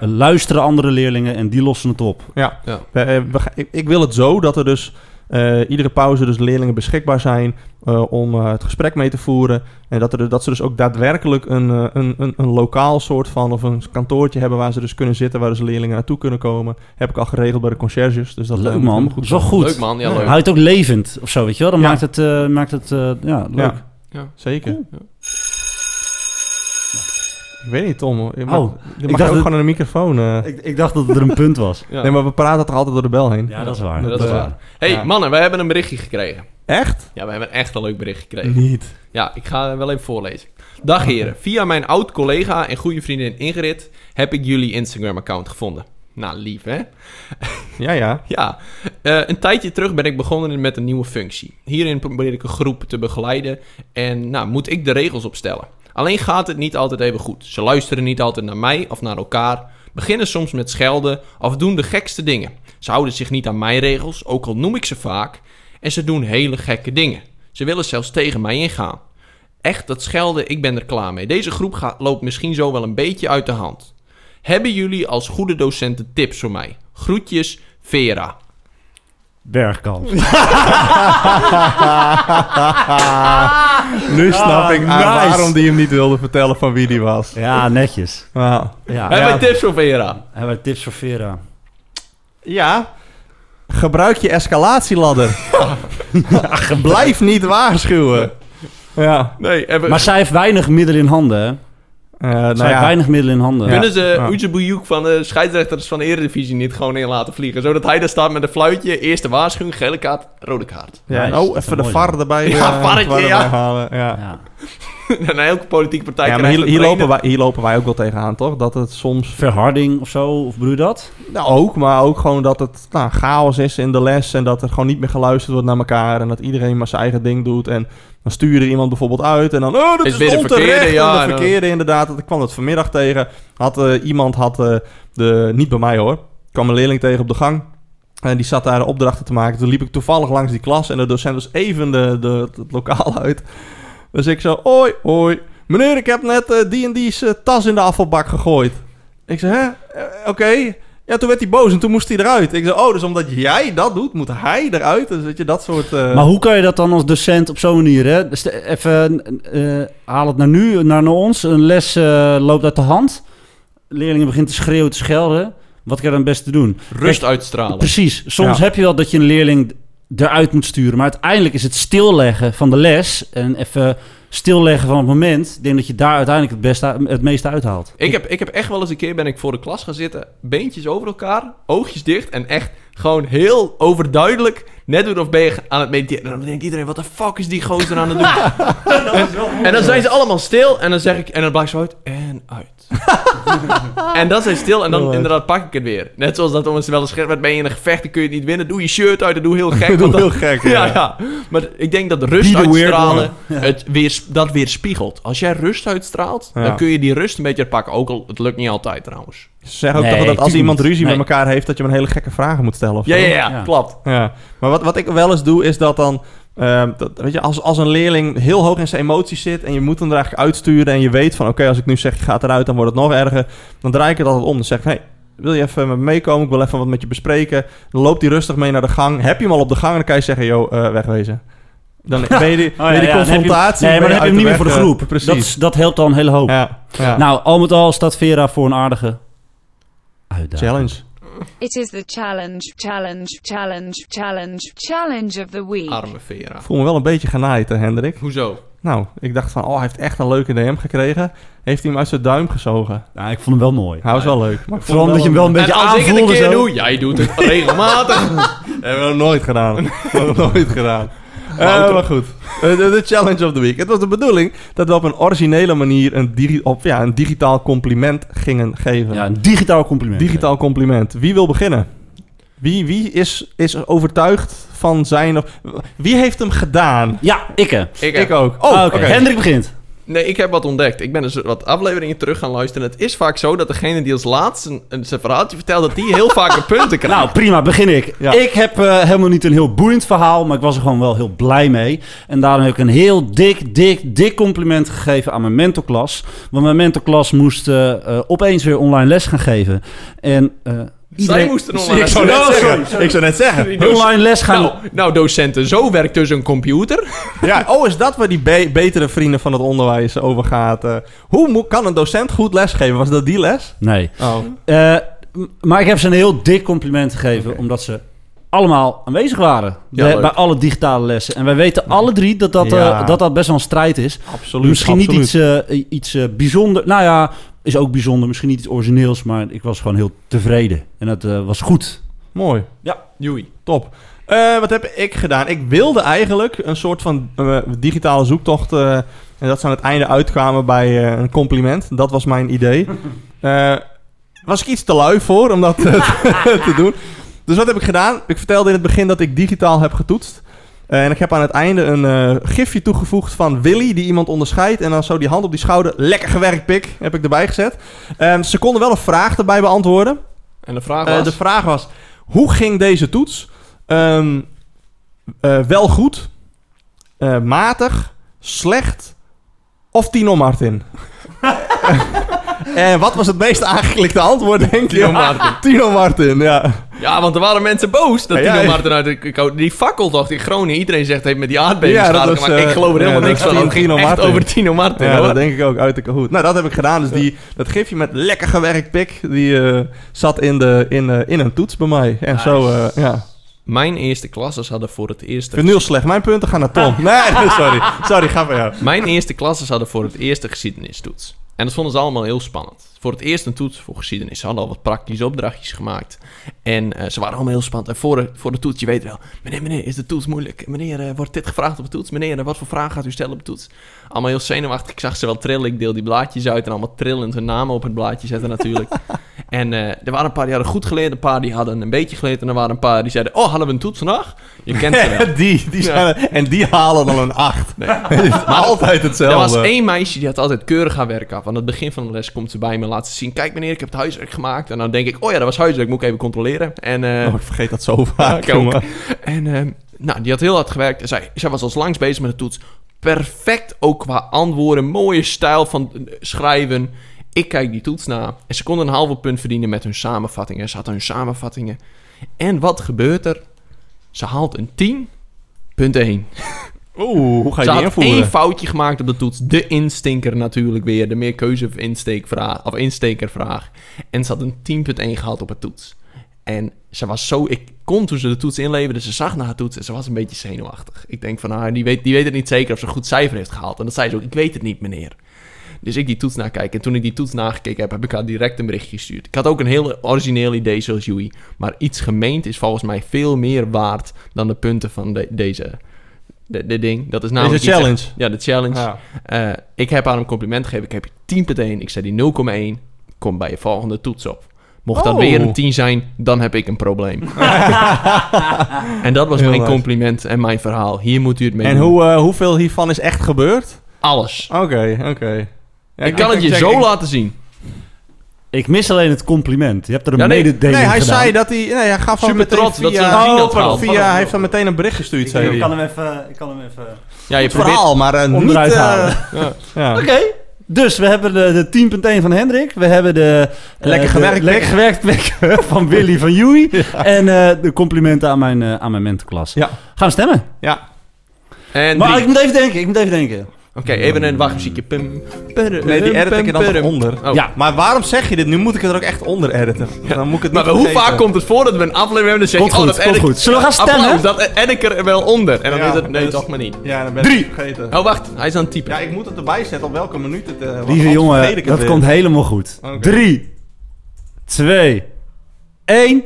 luisteren andere leerlingen en die lossen het op. ja. Ja. We, we ga- ik, ik wil het zo dat er dus eh, iedere pauze dus leerlingen beschikbaar zijn eh, om eh, het gesprek mee te voeren. En dat, er, dat ze dus ook daadwerkelijk een, een, een, een lokaal soort van of een kantoortje hebben waar ze dus kunnen zitten, waar dus leerlingen naartoe kunnen komen. Heb ik al geregeld bij de conciërges. Dus dat Leuk man, helemaal dat is wel zijn. goed. Leuk man, ja, leuk. Houdt ook levend of zo, weet je wel? Dan Ja. maakt het, eh, maakt het eh, ja, leuk. Ja, zeker. Ik weet niet, Tom. Je mag, Oh, je ik dacht ook dat- gewoon in de microfoon. eh. Ik, ik dacht dat het er een punt was. Ja. Nee, maar we praten toch altijd door de bel heen. Ja, dat is waar. Nee, dat is waar. hey, ja. mannen, wij hebben een berichtje gekregen. Echt? Ja, we hebben echt een leuk bericht gekregen. Niet. Ja, ik ga wel even voorlezen. Dag heren, via mijn oud-collega en goede vriendin Ingrid heb ik jullie Instagram-account gevonden. Nou, lief hè? Ja, ja. Ja, eh, een tijdje terug ben ik begonnen met een nieuwe functie. Hierin probeer ik een groep te begeleiden en nou, moet ik de regels opstellen. Alleen gaat het niet altijd even goed. Ze luisteren niet altijd naar mij of naar elkaar, beginnen soms met schelden of doen de gekste dingen. Ze houden zich niet aan mijn regels, ook al noem ik ze vaak, en ze doen hele gekke dingen. Ze willen zelfs tegen mij ingaan. Echt, dat schelden, ik ben er klaar mee. Deze groep gaat, loopt misschien zo wel een beetje uit de hand. Hebben jullie als goede docenten tips voor mij? Groetjes, Vera. Bergkamp. nu snap ik Ah, nice. waarom die hem niet wilde vertellen van wie die was. Ja, netjes. Ja. Ja. Hebben wij tips voor Vera? Hebben wij tips voor Vera? Ja. Gebruik je escalatieladder. Blijf niet waarschuwen. Ja. Nee, hebben... Maar zij heeft weinig middelen in handen, hè? Eh, nou ja. weinig middelen in handen. Ja. Kunnen ze Ja. Oezeboejoek van de scheidsrechters van de Eredivisie niet gewoon in laten vliegen? Zodat hij daar staat met een fluitje, eerste waarschuwing, gele kaart, rode kaart. Ja, Nice, oh, even de VAR erbij, Ja, eh, varretje, VAR ja. erbij halen. Ja. En elke politieke partij Ja, maar hier, hier, lopen wij, hier lopen wij ook wel tegenaan, toch? Dat het soms... Verharding of zo, of bedoel je dat? Nou, ook, maar ook gewoon dat het nou, chaos is in de les... en dat er gewoon niet meer geluisterd wordt naar elkaar... en dat iedereen maar zijn eigen ding doet... en dan stuur je iemand bijvoorbeeld uit en dan... Oh, dat Is is, onterecht. verkeerde, ja, de dan- verkeerde inderdaad. Dat- Ik kwam het vanmiddag tegen. Had, eh, iemand had eh, de... Niet bij mij hoor. kwam een leerling tegen op de gang... En die zat daar de opdrachten te maken. Toen liep ik toevallig langs die klas. En de docent was even de, de, het lokaal uit. Dus ik zo, oi, oi. Meneer, ik heb net eh, die en die's tas in de afvalbak gegooid. Ik zei, hè? Oké. Ja, toen werd hij boos en toen moest hij eruit. Ik zei, oh, dus omdat jij dat doet, moet hij eruit? Dus dat je dat soort... eh, Maar hoe kan je dat dan als docent op zo'n manier, hè? Dus de- even, eh, haal het naar nu, naar, naar ons. Een les eh, loopt uit de hand. Leerlingen beginnen te schreeuwen, te schelden. Wat kan je dan het beste doen? Rust uitstralen. Precies. Soms Ja. heb je wel dat je een leerling eruit moet sturen. Maar uiteindelijk is het stilleggen van de les... en even stilleggen van het moment... ik denk dat je daar uiteindelijk het, beste, het meeste uithaalt. Ik heb, ik heb echt wel eens een keer ben ik voor de klas gaan zitten, beentjes over elkaar, oogjes dicht en echt gewoon heel overduidelijk net doen of ben je aan het mediteren. En dan denkt iedereen, wat de fuck is die gozer aan het doen? en, en dan zijn ze allemaal stil en dan zeg ik, en dan blijkt zo uit en uit. en dan zijn stil en dan inderdaad pak ik het weer. Net zoals dat wel eens gezegd werd, ben je in een gevecht, dan kun je het niet winnen. Doe je shirt uit en doe heel gek. Doe dan- heel gek, ja, ja. ja. Maar ik denk dat rust uitstralen, het weer, dat weer spiegelt. Als jij rust uitstraalt, Ja. dan kun je die rust een beetje pakken. Ook al, het lukt niet altijd trouwens. Ze zeggen ook Nee, toch dat als iemand ruzie Nee. met elkaar heeft... dat je hem hele gekke vragen moet stellen of ja, ja, Ja. klopt. Ja, maar wat, wat ik wel eens doe is dat dan... ehm, dat, weet je, als, als een leerling heel hoog in zijn emoties zit... en je moet hem er eigenlijk uitsturen... en je weet van... oké, als ik nu zeg je gaat eruit... dan wordt het nog erger. Dan draai ik het altijd om. Dan zeg ik... Hey, wil je even met me meekomen? Ik wil even wat met je bespreken. Dan loopt hij rustig mee naar de gang. Heb je hem al op de gang... en dan kan je zeggen... Yo, eh, wegwezen. Dan ben je die, ben je die Oh, ja, dan heb je- confrontatie... nee, maar dan heb je hem niet meer voor de groep. eh, Dat, precies. is- dat helpt al een hele hoop. ja, ja. Nou, al met al staat Vera voor een aardige uitdaging. challenge. It is the challenge, challenge, challenge, challenge, challenge of the week. Arme Vera. Ik voel me wel een beetje genaaid, hè, Hendrik. Hoezo? Nou, ik dacht van... oh, hij heeft echt een leuke DM gekregen. Heeft hij hem uit zijn duim gezogen. Ja, ik vond hem wel mooi. Hij was wel leuk. Maar ik vond Vooral omdat je hem wel een En beetje als ik het een aanvoelde. keer zo. doe, jij doet het regelmatig. Hebben we nog nooit gedaan. Hebben we nog nooit gedaan. Maar goed. Eh, De, de challenge of the week. Het was de bedoeling dat we op een originele manier een, digi op, ja, een digitaal compliment gingen geven. Ja, een digitaal compliment. digitaal compliment. Wie wil beginnen? Wie, wie is, is overtuigd van zijn... Of, wie heeft hem gedaan? Ja, ik hè. Ik, Ik ook. Oh, oké. oké. Hendrik begint. Nee, ik heb wat ontdekt. Ik ben dus wat afleveringen terug gaan luisteren. Het is vaak zo dat degene die als laatste een, zijn verhaaltje vertelt... dat die heel vaak een punten krijgt. Nou, prima, begin ik. Ja. Ik heb eh, helemaal niet een heel boeiend verhaal, maar ik was er gewoon wel heel blij mee. En daarom heb ik een heel dik, dik, dik compliment gegeven aan mijn mentorklas. Want mijn mentorklas moest eh, eh, opeens weer online les gaan geven. En Zij moesten online Ik zou. Ik zou net zeggen. Online les gaan... Nou, nou, docenten, zo werkt dus een computer. Ja, oh, is dat waar die be- betere vrienden van het onderwijs over gaat? Eh, hoe kan een docent goed lesgeven? Was dat die les? Nee. Oh. Eh, maar ik heb ze een heel dik compliment gegeven, omdat ze allemaal aanwezig waren Ja, bij, alle digitale lessen. En wij weten alle drie dat dat, Ja. eh, dat, dat best wel een strijd is. Absoluut. misschien absoluut. niet iets, eh, iets bijzonder. Nou ja, is ook bijzonder. Misschien niet iets origineels, maar ik was gewoon heel tevreden. En dat eh, was goed. Mooi. Joei. Top. Eh, wat heb ik gedaan? Ik wilde eigenlijk een soort van eh, digitale zoektocht. en dat ze aan het einde uitkwamen bij een compliment. Dat was mijn idee. Was ik iets te lui voor om dat te doen. Dus wat heb ik gedaan? Ik vertelde in het begin dat ik digitaal heb getoetst. Eh, en ik heb aan het einde een eh, gifje toegevoegd van Willy, die iemand onderscheidt. En dan zo die hand op die schouder. Lekker gewerkt, pik, heb ik erbij gezet. Ehm, ze konden wel een vraag erbij beantwoorden. En de vraag Eh, was... de vraag was, hoe ging deze toets? Ehm, eh, wel goed, matig, slecht of Tino Martin? en wat was het meest aangeklikte antwoord, denk je? Tino Martin. Tino Martin, ja. Ja, want er waren mensen boos dat Tino. Martin uit de... Die fakkeltocht in Groningen. Iedereen zegt, heeft met die aardbeving Ja, was. Ik eh, geloof er helemaal niks van. Het Tino ging echt Martin. over Tino Martin, Ja, hoor. dat denk ik ook uit de kahoot. Nou, dat heb ik gedaan. Dus die, dat gifje met lekker gewerkt pik, die eh, zat in, de, in, eh, in een toets bij mij. En zo, ja. Mijn eerste klasses hadden voor het eerst... Ik vind heel slecht. Mijn punten gaan naar Tom. Nee, sorry. Sorry, ga jou. Mijn eerste klasses hadden voor het eerst een geschiedenistoets. En dat vonden ze allemaal heel spannend. Voor het eerst een toets voor geschiedenis. Ze hadden al wat praktische opdrachtjes gemaakt. En eh, ze waren allemaal heel spannend. En voor de, voor de toets, je weet wel... Meneer, meneer, is de toets moeilijk? Meneer, eh, wordt dit gevraagd op de toets? Meneer, eh, wat voor vraag gaat u stellen op de toets? Allemaal heel zenuwachtig. Ik zag ze wel trillen. Ik deel die blaadjes uit en allemaal trillend hun namen op het blaadje zetten natuurlijk. en eh, er waren een paar die hadden goed geleerd. Een paar die hadden een beetje geleerd. En er waren een paar die zeiden... Oh, hadden we een toets vandaag? Je kent ze wel. die, die zijn, En die halen dan een 8. Het is altijd Er hetzelfde. was één meisje die had altijd keurig haar werk af. Aan het begin van de les komt ze bij me laten zien. Kijk meneer, ik heb het huiswerk gemaakt. En dan denk ik, oh ja, dat was huiswerk. Moet ik even controleren. En, eh, Oh, ik vergeet dat zo vaak, en ehm, nou, die had heel hard gewerkt. En zij, zij was als langs bezig met de toets. Perfect ook qua antwoorden. Mooie stijl van eh, schrijven. Ik kijk die toets na. En ze konden een halve punt verdienen met hun samenvattingen. Ze hadden hun samenvattingen. En wat gebeurt er? Ze haalt een 10. Punt 1. Oeh, hoe ga je Ze die had invoeren? één foutje gemaakt op de toets. De instinker natuurlijk weer. De meerkeuze of insteekvraag. Of instekervraag. En ze had een 10.1 gehaald op het toets. En ze was zo... Ik kon toen ze de toets inleverde. Ze zag naar haar toets en ze was een beetje zenuwachtig. Ik denk van haar, die weet, die weet het niet zeker of ze een goed cijfer heeft gehaald. En dat zei ze ook. Ik weet het niet, meneer. Dus ik die toets nakijk. En toen ik die toets nagekeken heb, heb ik haar direct een berichtje gestuurd. Ik had ook een heel origineel idee zoals Joey. Maar iets gemeend is volgens mij veel meer waard dan de punten van de- deze... De, de ding. Dat is namelijk echt- challenge. ja, de challenge. Ja. Eh, ik heb haar een compliment gegeven. Ik heb je 10.1. Ik zei die 0,1. Kom bij je volgende toets op. Mocht dat Oh. weer een 10 zijn, dan heb ik een probleem. en dat was Heel mijn compliment en mijn verhaal. Hier moet u het mee En doen. hoe, eh, hoeveel hiervan is echt gebeurd? Alles. Oké, oké. Ja, ik kan het je zo ik- laten zien. Ik mis alleen het compliment. Je hebt er een Ja, nee. mededeling Nee, hij gedaan. zei dat hij... Nee, hij gaf Super trots dat via... ze een tien had Oh, via, hij heeft dan meteen een bericht gestuurd, Ik, zei ik hij. kan hem even... Ik kan hem even... Ja, je Het probeert... verhaal, maar eh, niet... Eh, ja. Oké. Dus we hebben de, de 10.1 van Hendrik. We hebben de... eh, Lekker gewerkt, Lekker gewerkt van Willy van Joey. En eh, de complimenten aan mijn, eh, aan mijn mentorklas. Ja. Gaan we stemmen? ja. En Maar drie. ik moet even denken. Ik moet even denken. Oké, even een wachtmuziekje. Pum, pum, Nee, die edit ik er dan pum, onder. Oh. Ja. Maar waarom zeg je dit? Nu moet ik het er ook echt onder editen. Dan moet ik het niet Maar hoe vergeten. vaak komt het voor dat we een aflevering hebben... dan zeg Komt je, oh, goed, dat komt edit- goed. Zullen we gaan stemmen? Applaus, dat edit ik er wel onder. En dan Ja, is het... Nee, dus- toch maar niet. Ja, dan ben Drie. vergeten. Oh, wacht. Hij is aan het typen. Ja, ik moet het erbij zetten op welke minuut het... eh, Lieve jongen, dat komt helemaal goed. Oké. 3, 2, 1.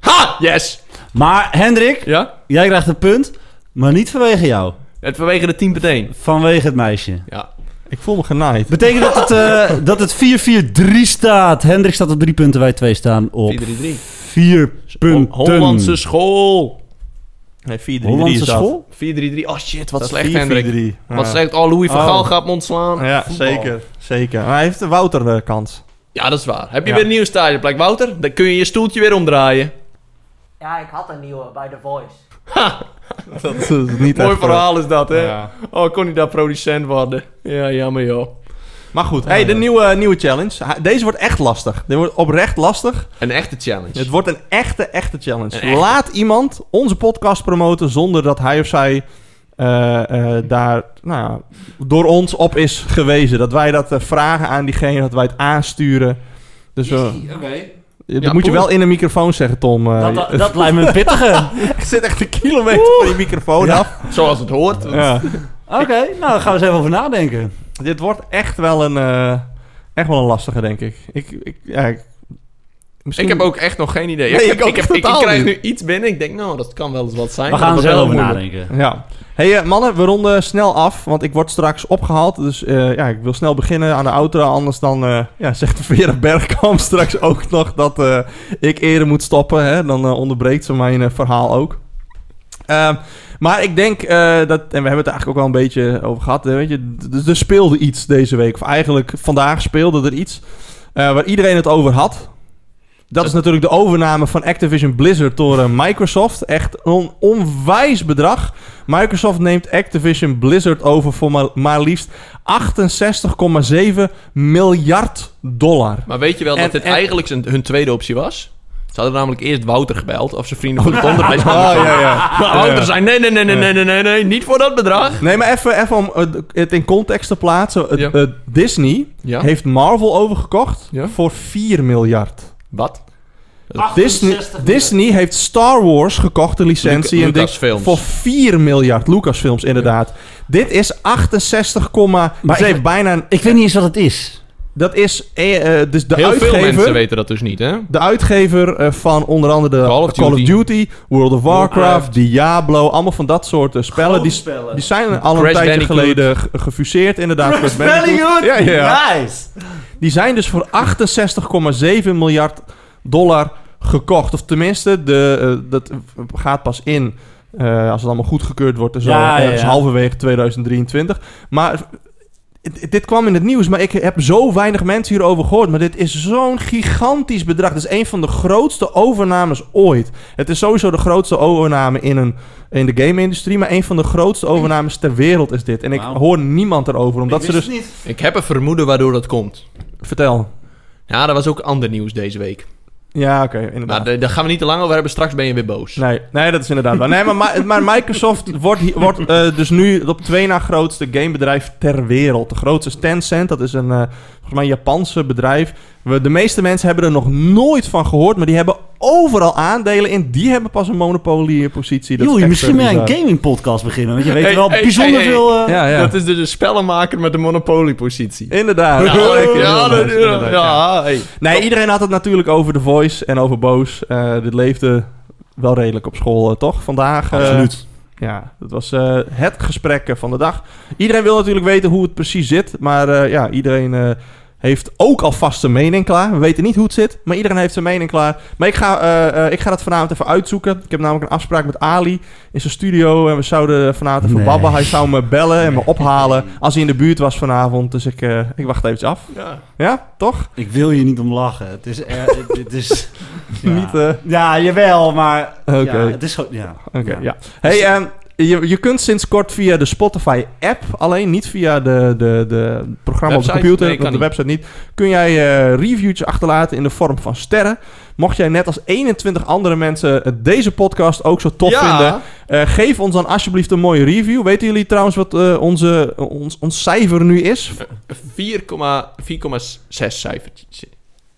Ha! Yes! Maar Hendrik, Ja? jij krijgt een punt. Maar niet vanwege jou. Het vanwege de 10 meteen. Vanwege het meisje. Ja. Ik voel me genaaid. Betekent dat het, eh, dat het 4-4-3 staat. Hendrik staat op drie punten, wij twee staan op 4-3-3. vier punten. Hollandse school. Nee, 4-3-3 Hollandse school? 4-3-3. Oh shit, wat Dat is slecht, Hendrik. 4-4-3. Ja. Wat slecht. Oh, Louis van Oh. Gaal gaat me ontslaan. Ja, Voetbal. zeker. Zeker. Maar hij heeft de Wouter de kans. Ja, dat is waar. Heb je Ja. weer een nieuw stageplek, Wouter? Dan kun je je stoeltje weer omdraaien. Ja, ik had een nieuwe bij The Voice. Dat is niet Mooi echt, verhaal is dat, hè? Ja. Oh, kon hij daar producent worden? Ja, jammer, joh. Maar goed, hey, de nieuwe, nieuwe challenge. Ha- Deze wordt echt lastig. Dit wordt oprecht lastig. Een echte challenge. Het wordt een echte, echte challenge. Een echte. Laat iemand onze podcast promoten zonder dat hij of zij eh, eh, daar nou, ja, door ons op is gewezen. Dat wij dat eh, vragen aan diegene, dat wij het aansturen. Dus eh, dat Ja, moet je wel in een microfoon zeggen, Tom. Eh, Dat, dat lijkt me een pittige. je zit echt een kilometer van die microfoon af. Zoals het hoort. Ja. Oké, nou daar gaan we eens even over nadenken. Dit wordt echt wel een, eh, echt wel een lastige, denk ik. Ik, ik, ja, ik, misschien- Ik heb ook echt nog geen idee. Nee, ik, ik heb, ook ik, heb, ik, totaal krijg niet. nu iets binnen. Ik denk, nou, dat kan wel eens wat zijn. We gaan er zelf over nadenken. Ja. hey, eh, mannen, we ronden snel af, want ik word straks opgehaald. Dus eh, ja, ik wil snel beginnen aan de auto. Anders dan eh, ja, zegt Vera Bergkamp straks ook nog dat eh, ik eerder moet stoppen. Hè? Dan eh, onderbreekt ze mijn verhaal ook. Ehm, maar ik denk eh, dat, en we hebben het er eigenlijk ook wel een beetje over gehad, hè, weet je, er speelde iets deze week. Of eigenlijk vandaag speelde er iets eh, waar iedereen het over had. Dat is natuurlijk de overname van Activision Blizzard door eh, Microsoft. Echt een onwijs bedrag. Microsoft neemt Activision Blizzard over voor maar, maar liefst 68,7 miljard dollar. Maar weet je wel En- dat dit en- eigenlijk zijn, hun tweede optie was? Ze hadden namelijk eerst Wouter gebeld, of zijn vrienden van het onderwijs. Oh, ja, ja. Maar Wouter zei, nee, nee, nee, nee, nee, nee, nee, nee, niet voor dat bedrag. Nee, maar even, even om het- in context te plaatsen. Ja. Disney Ja. heeft Marvel overgekocht Ja. voor 4 miljard. Wat? Disney, 68 Disney heeft Star Wars gekocht, de licentie. En Lucasfilms. Voor 4 miljard. Lucasfilms, inderdaad. Dit is 68,7. Maar ik- bijna... Ik weet niet eens wat het is. Dat is eh, eh, dus de Heel veel uitgever... mensen weten dat dus niet, hè? De uitgever eh, van onder andere de Call of Call of Duty. World of Warcraft, Warcraft. Diablo, allemaal van dat soort eh, spellen. Die, spellen. die zijn al een Crash tijdje Bandicoot. geleden ge- gefuseerd, inderdaad. Crash Bandicoot. Ja, ja. Nice. Die zijn dus voor 68,7 miljard dollar gekocht. Of tenminste, de, eh, dat gaat pas in eh, als het allemaal goedgekeurd wordt en zo. Ja, ja, ergens ja. halverwege 2023. Maar dit kwam in het nieuws, maar ik heb zo weinig mensen hierover gehoord. Maar dit is zo'n gigantisch bedrag. Het is een van de grootste overnames ooit. Het is sowieso de grootste overname in, een, in de game-industrie. Maar een van de grootste overnames ter wereld is dit. En ik hoor niemand erover. Omdat ze dus... niet. Ik heb een vermoeden waardoor dat komt. Vertel. Ja, er was ook ander nieuws deze week. Ja, oké, inderdaad. Maar daar- gaan we niet te lang over hebben. Straks ben je weer boos. Nee, nee, dat is inderdaad waar. Nee, maar, maar, Microsoft wordt, wordt eh, dus nu het op twee na grootste gamebedrijf ter wereld. De grootste is Tencent, dat is een eh, volgens mij Japanse bedrijf. We, de meeste mensen hebben er nog nooit van gehoord, maar die hebben overal aandelen in. Die hebben pas een monopoliepositie. Dat Joh, echt, misschien jij een gaming podcast beginnen. Want je weet Hey, wel hey, bijzonder hey, hey. veel... eh, Ja, ja. Dat is dus een spellenmaker met een monopoliepositie. Inderdaad. Ja, ja, dat- inderdaad, ja, hey. Nee, iedereen had het natuurlijk over The Voice en over Boos. Eh, dit leefde wel redelijk op school, eh, toch? Vandaag. eh, Absoluut. Ja, dat was eh, het gesprek van de dag. Iedereen wil natuurlijk weten hoe het precies zit. Maar eh, ja, iedereen eh, heeft ook alvast zijn mening klaar. We weten niet hoe het zit, maar iedereen heeft zijn mening klaar. Maar ik ga, eh, eh, ik ga dat vanavond even uitzoeken. Ik heb namelijk een afspraak met Ali in zijn studio. En we zouden vanavond even Nee. babbelen. Hij zou me bellen en me ophalen als hij in de buurt was vanavond. Dus ik, eh, ik wacht eventjes af. Ja. Ja, toch? Ik wil je niet om lachen. Het is... het is ja. Niet, Ja, jawel, maar... Oké. Ja, het is gewoon... Ja. Oké, ja. Hey, ehm, je, je kunt sinds kort via de Spotify-app, alleen niet via de, de, de programma op de computer, Nee, op de website niet, kun jij eh reviewtjes achterlaten in de vorm van sterren. Mocht jij net als 21 andere mensen deze podcast ook zo tof Ja. vinden, eh, geef ons dan alsjeblieft een mooie review. Weten jullie trouwens wat eh, onze, ons, ons cijfer nu is? 4,6 cijfertjes.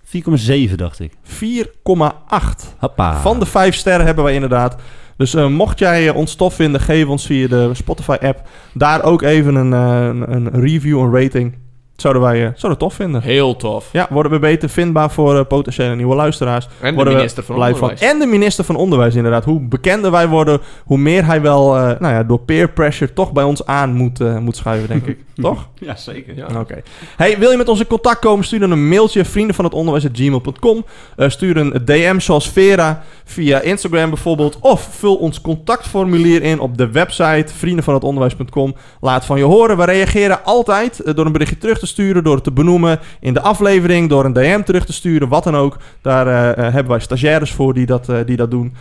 4,7 dacht ik. 4,8. Hoppa. Van de 5 sterren hebben wij inderdaad. Dus eh, mocht jij eh, ons tof vinden, geef ons via de Spotify-app daar ook even een, eh, een, een review, een rating. Zouden wij eh, zouden tof vinden. Heel tof. Ja, worden we beter vindbaar voor eh, potentiële nieuwe luisteraars. En de minister van Onderwijs. En de minister van Onderwijs, inderdaad. Hoe bekender wij worden, hoe meer hij wel eh, nou ja, door peer pressure toch bij ons aan moet, moet schuiven, denk ik. toch? Ja, zeker. Ja. Oké. Hey, wil je met ons in contact komen? Stuur dan een mailtje, vrienden van het onderwijs.gmail.com. Stuur een DM zoals Vera via Instagram bijvoorbeeld. Of vul ons contactformulier in op de website vriendenvanhetonderwijs.com. Laat van je horen. We reageren altijd door een berichtje terug te sturen, door het te benoemen in de aflevering, door een DM terug te sturen, wat dan ook. Daar eh, eh, hebben wij stagiaires voor die dat, eh, die dat doen.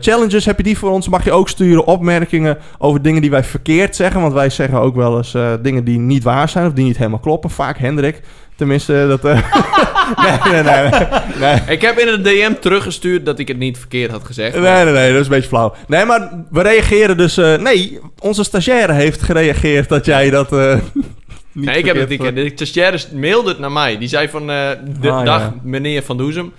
Challenges heb je die voor ons, mag je ook sturen. Opmerkingen over dingen die wij verkeerd zeggen. Want wij zeggen ook wel eens dingen die niet waar zijn of die niet helemaal kloppen. Vaak Hendrik. Tenminste, dat... nee, nee, nee. Ik heb in een DM teruggestuurd dat ik het niet verkeerd had gezegd. Nee, nee, nee, dat is een beetje flauw. Nee, maar we reageren dus... nee, onze stagiaire heeft gereageerd dat jij dat... Nee, ik heb het. Ik, de stagiaires mailde het naar mij. Die zei van... eh, de Ah, dag, ja. meneer Van Doezem.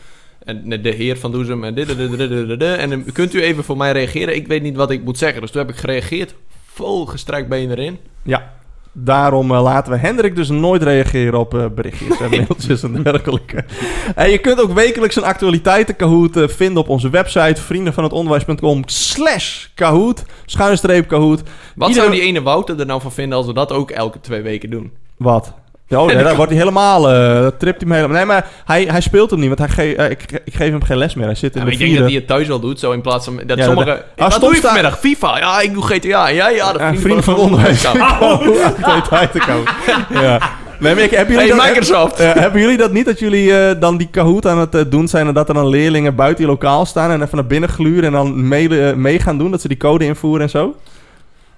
En de heer Van Doezem. En dit, dit, dit, dit, dit, dit, dit. En dan kunt u even voor mij reageren? Ik weet niet wat ik moet zeggen. Dus toen heb ik gereageerd. Vol gestrekt been erin. Ja. Daarom eh, laten we Hendrik dus nooit reageren op eh, berichtjes en mailtjes en dergelijke. En je kunt ook wekelijks een actualiteiten Kahoot eh, vinden op onze website vriendenvanhetonderwijs.com slash Kahoot, schuine streep Kahoot. Wat zou die ene Wouter er nou van vinden als we dat ook elke twee weken doen? Wat? Ja, Oh, nee, dan wordt hij helemaal, eh dan tript hij me helemaal. Nee, maar hij, hij speelt hem niet, want hij ge eh, ik, ik geef hem geen les meer. Hij zit in Ja, de ik denk dat hij het thuis wel doet, zo in plaats van dat Ja, sommige... dat- wat Als doe je Tom staat- vanmiddag? FIFA? Ja, ik doe GTA. Ja, ja, Ja, vrienden, vrienden van onderwijs. Ja. Activiteiten komen. ja. Nee, maar ik, hebben, jullie Hey, dat, Microsoft. eh, hebben jullie dat niet, dat jullie dan die Kahoot aan het doen zijn... en dat er dan leerlingen buiten je lokaal staan... en even naar binnen gluren en dan mee, mee gaan doen... dat ze die code invoeren en zo?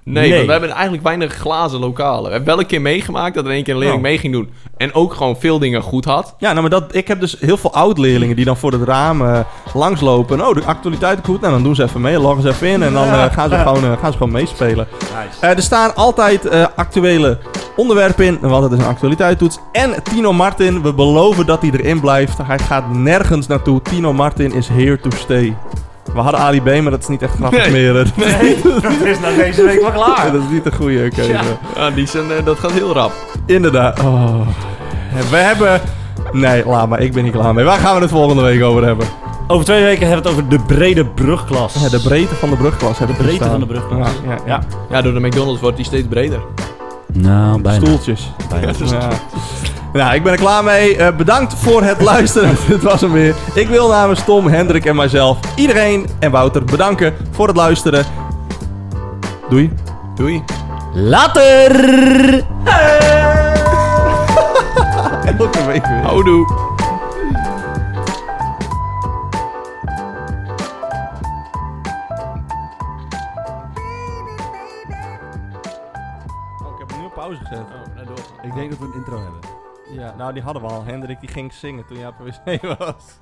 Nee, Nee. want we hebben eigenlijk weinig glazen lokalen. We hebben wel een keer meegemaakt dat er één keer een leerling Oh. mee ging doen. En ook gewoon veel dingen goed had. Ja, nou, maar dat, ik heb dus heel veel oud-leerlingen die dan voor het raam eh, langslopen. Oh, de actualiteit goed. Nou, dan doen ze even mee, loggen ze even in en dan eh, gaan, ze gewoon, eh, gaan ze gewoon meespelen. Nice. Er staan altijd actuele onderwerpen in, want het is een actualiteitstoets. En Tino Martin, we beloven dat hij erin blijft. Hij gaat nergens naartoe. Tino Martin is here to stay. We hadden Ali B, maar dat is niet echt grappig Nee. meer. Dat, Nee, dat is na deze week wel klaar. dat is niet de goede keuze. Ja, ja die zijn, eh, dat gaat heel rap. Inderdaad. Oh. We hebben... Nee, laat maar. Ik ben niet klaar mee. Waar gaan we het volgende week over hebben? Over twee weken hebben we het over de brede brugklas. Ja, de breedte van de brugklas. De breedte van de brugklas. Ja, ja, ja. Ja, door de McDonald's wordt die steeds breder. Nou, bijna. Stoeltjes. bijna. Ja. Nou, ik ben er klaar mee. Eh, bedankt voor het luisteren. Dit was hem weer. Ik wil namens Tom, Hendrik en mijzelf iedereen en Wouter bedanken voor het luisteren. Doei. Doei. Later! Elke week weer. Houdoe. Oh, ik heb hem nu op pauze gezet. Ik denk dat we een intro hebben. Ja, nou die hadden we al. Hendrik die ging zingen toen jij op wc was.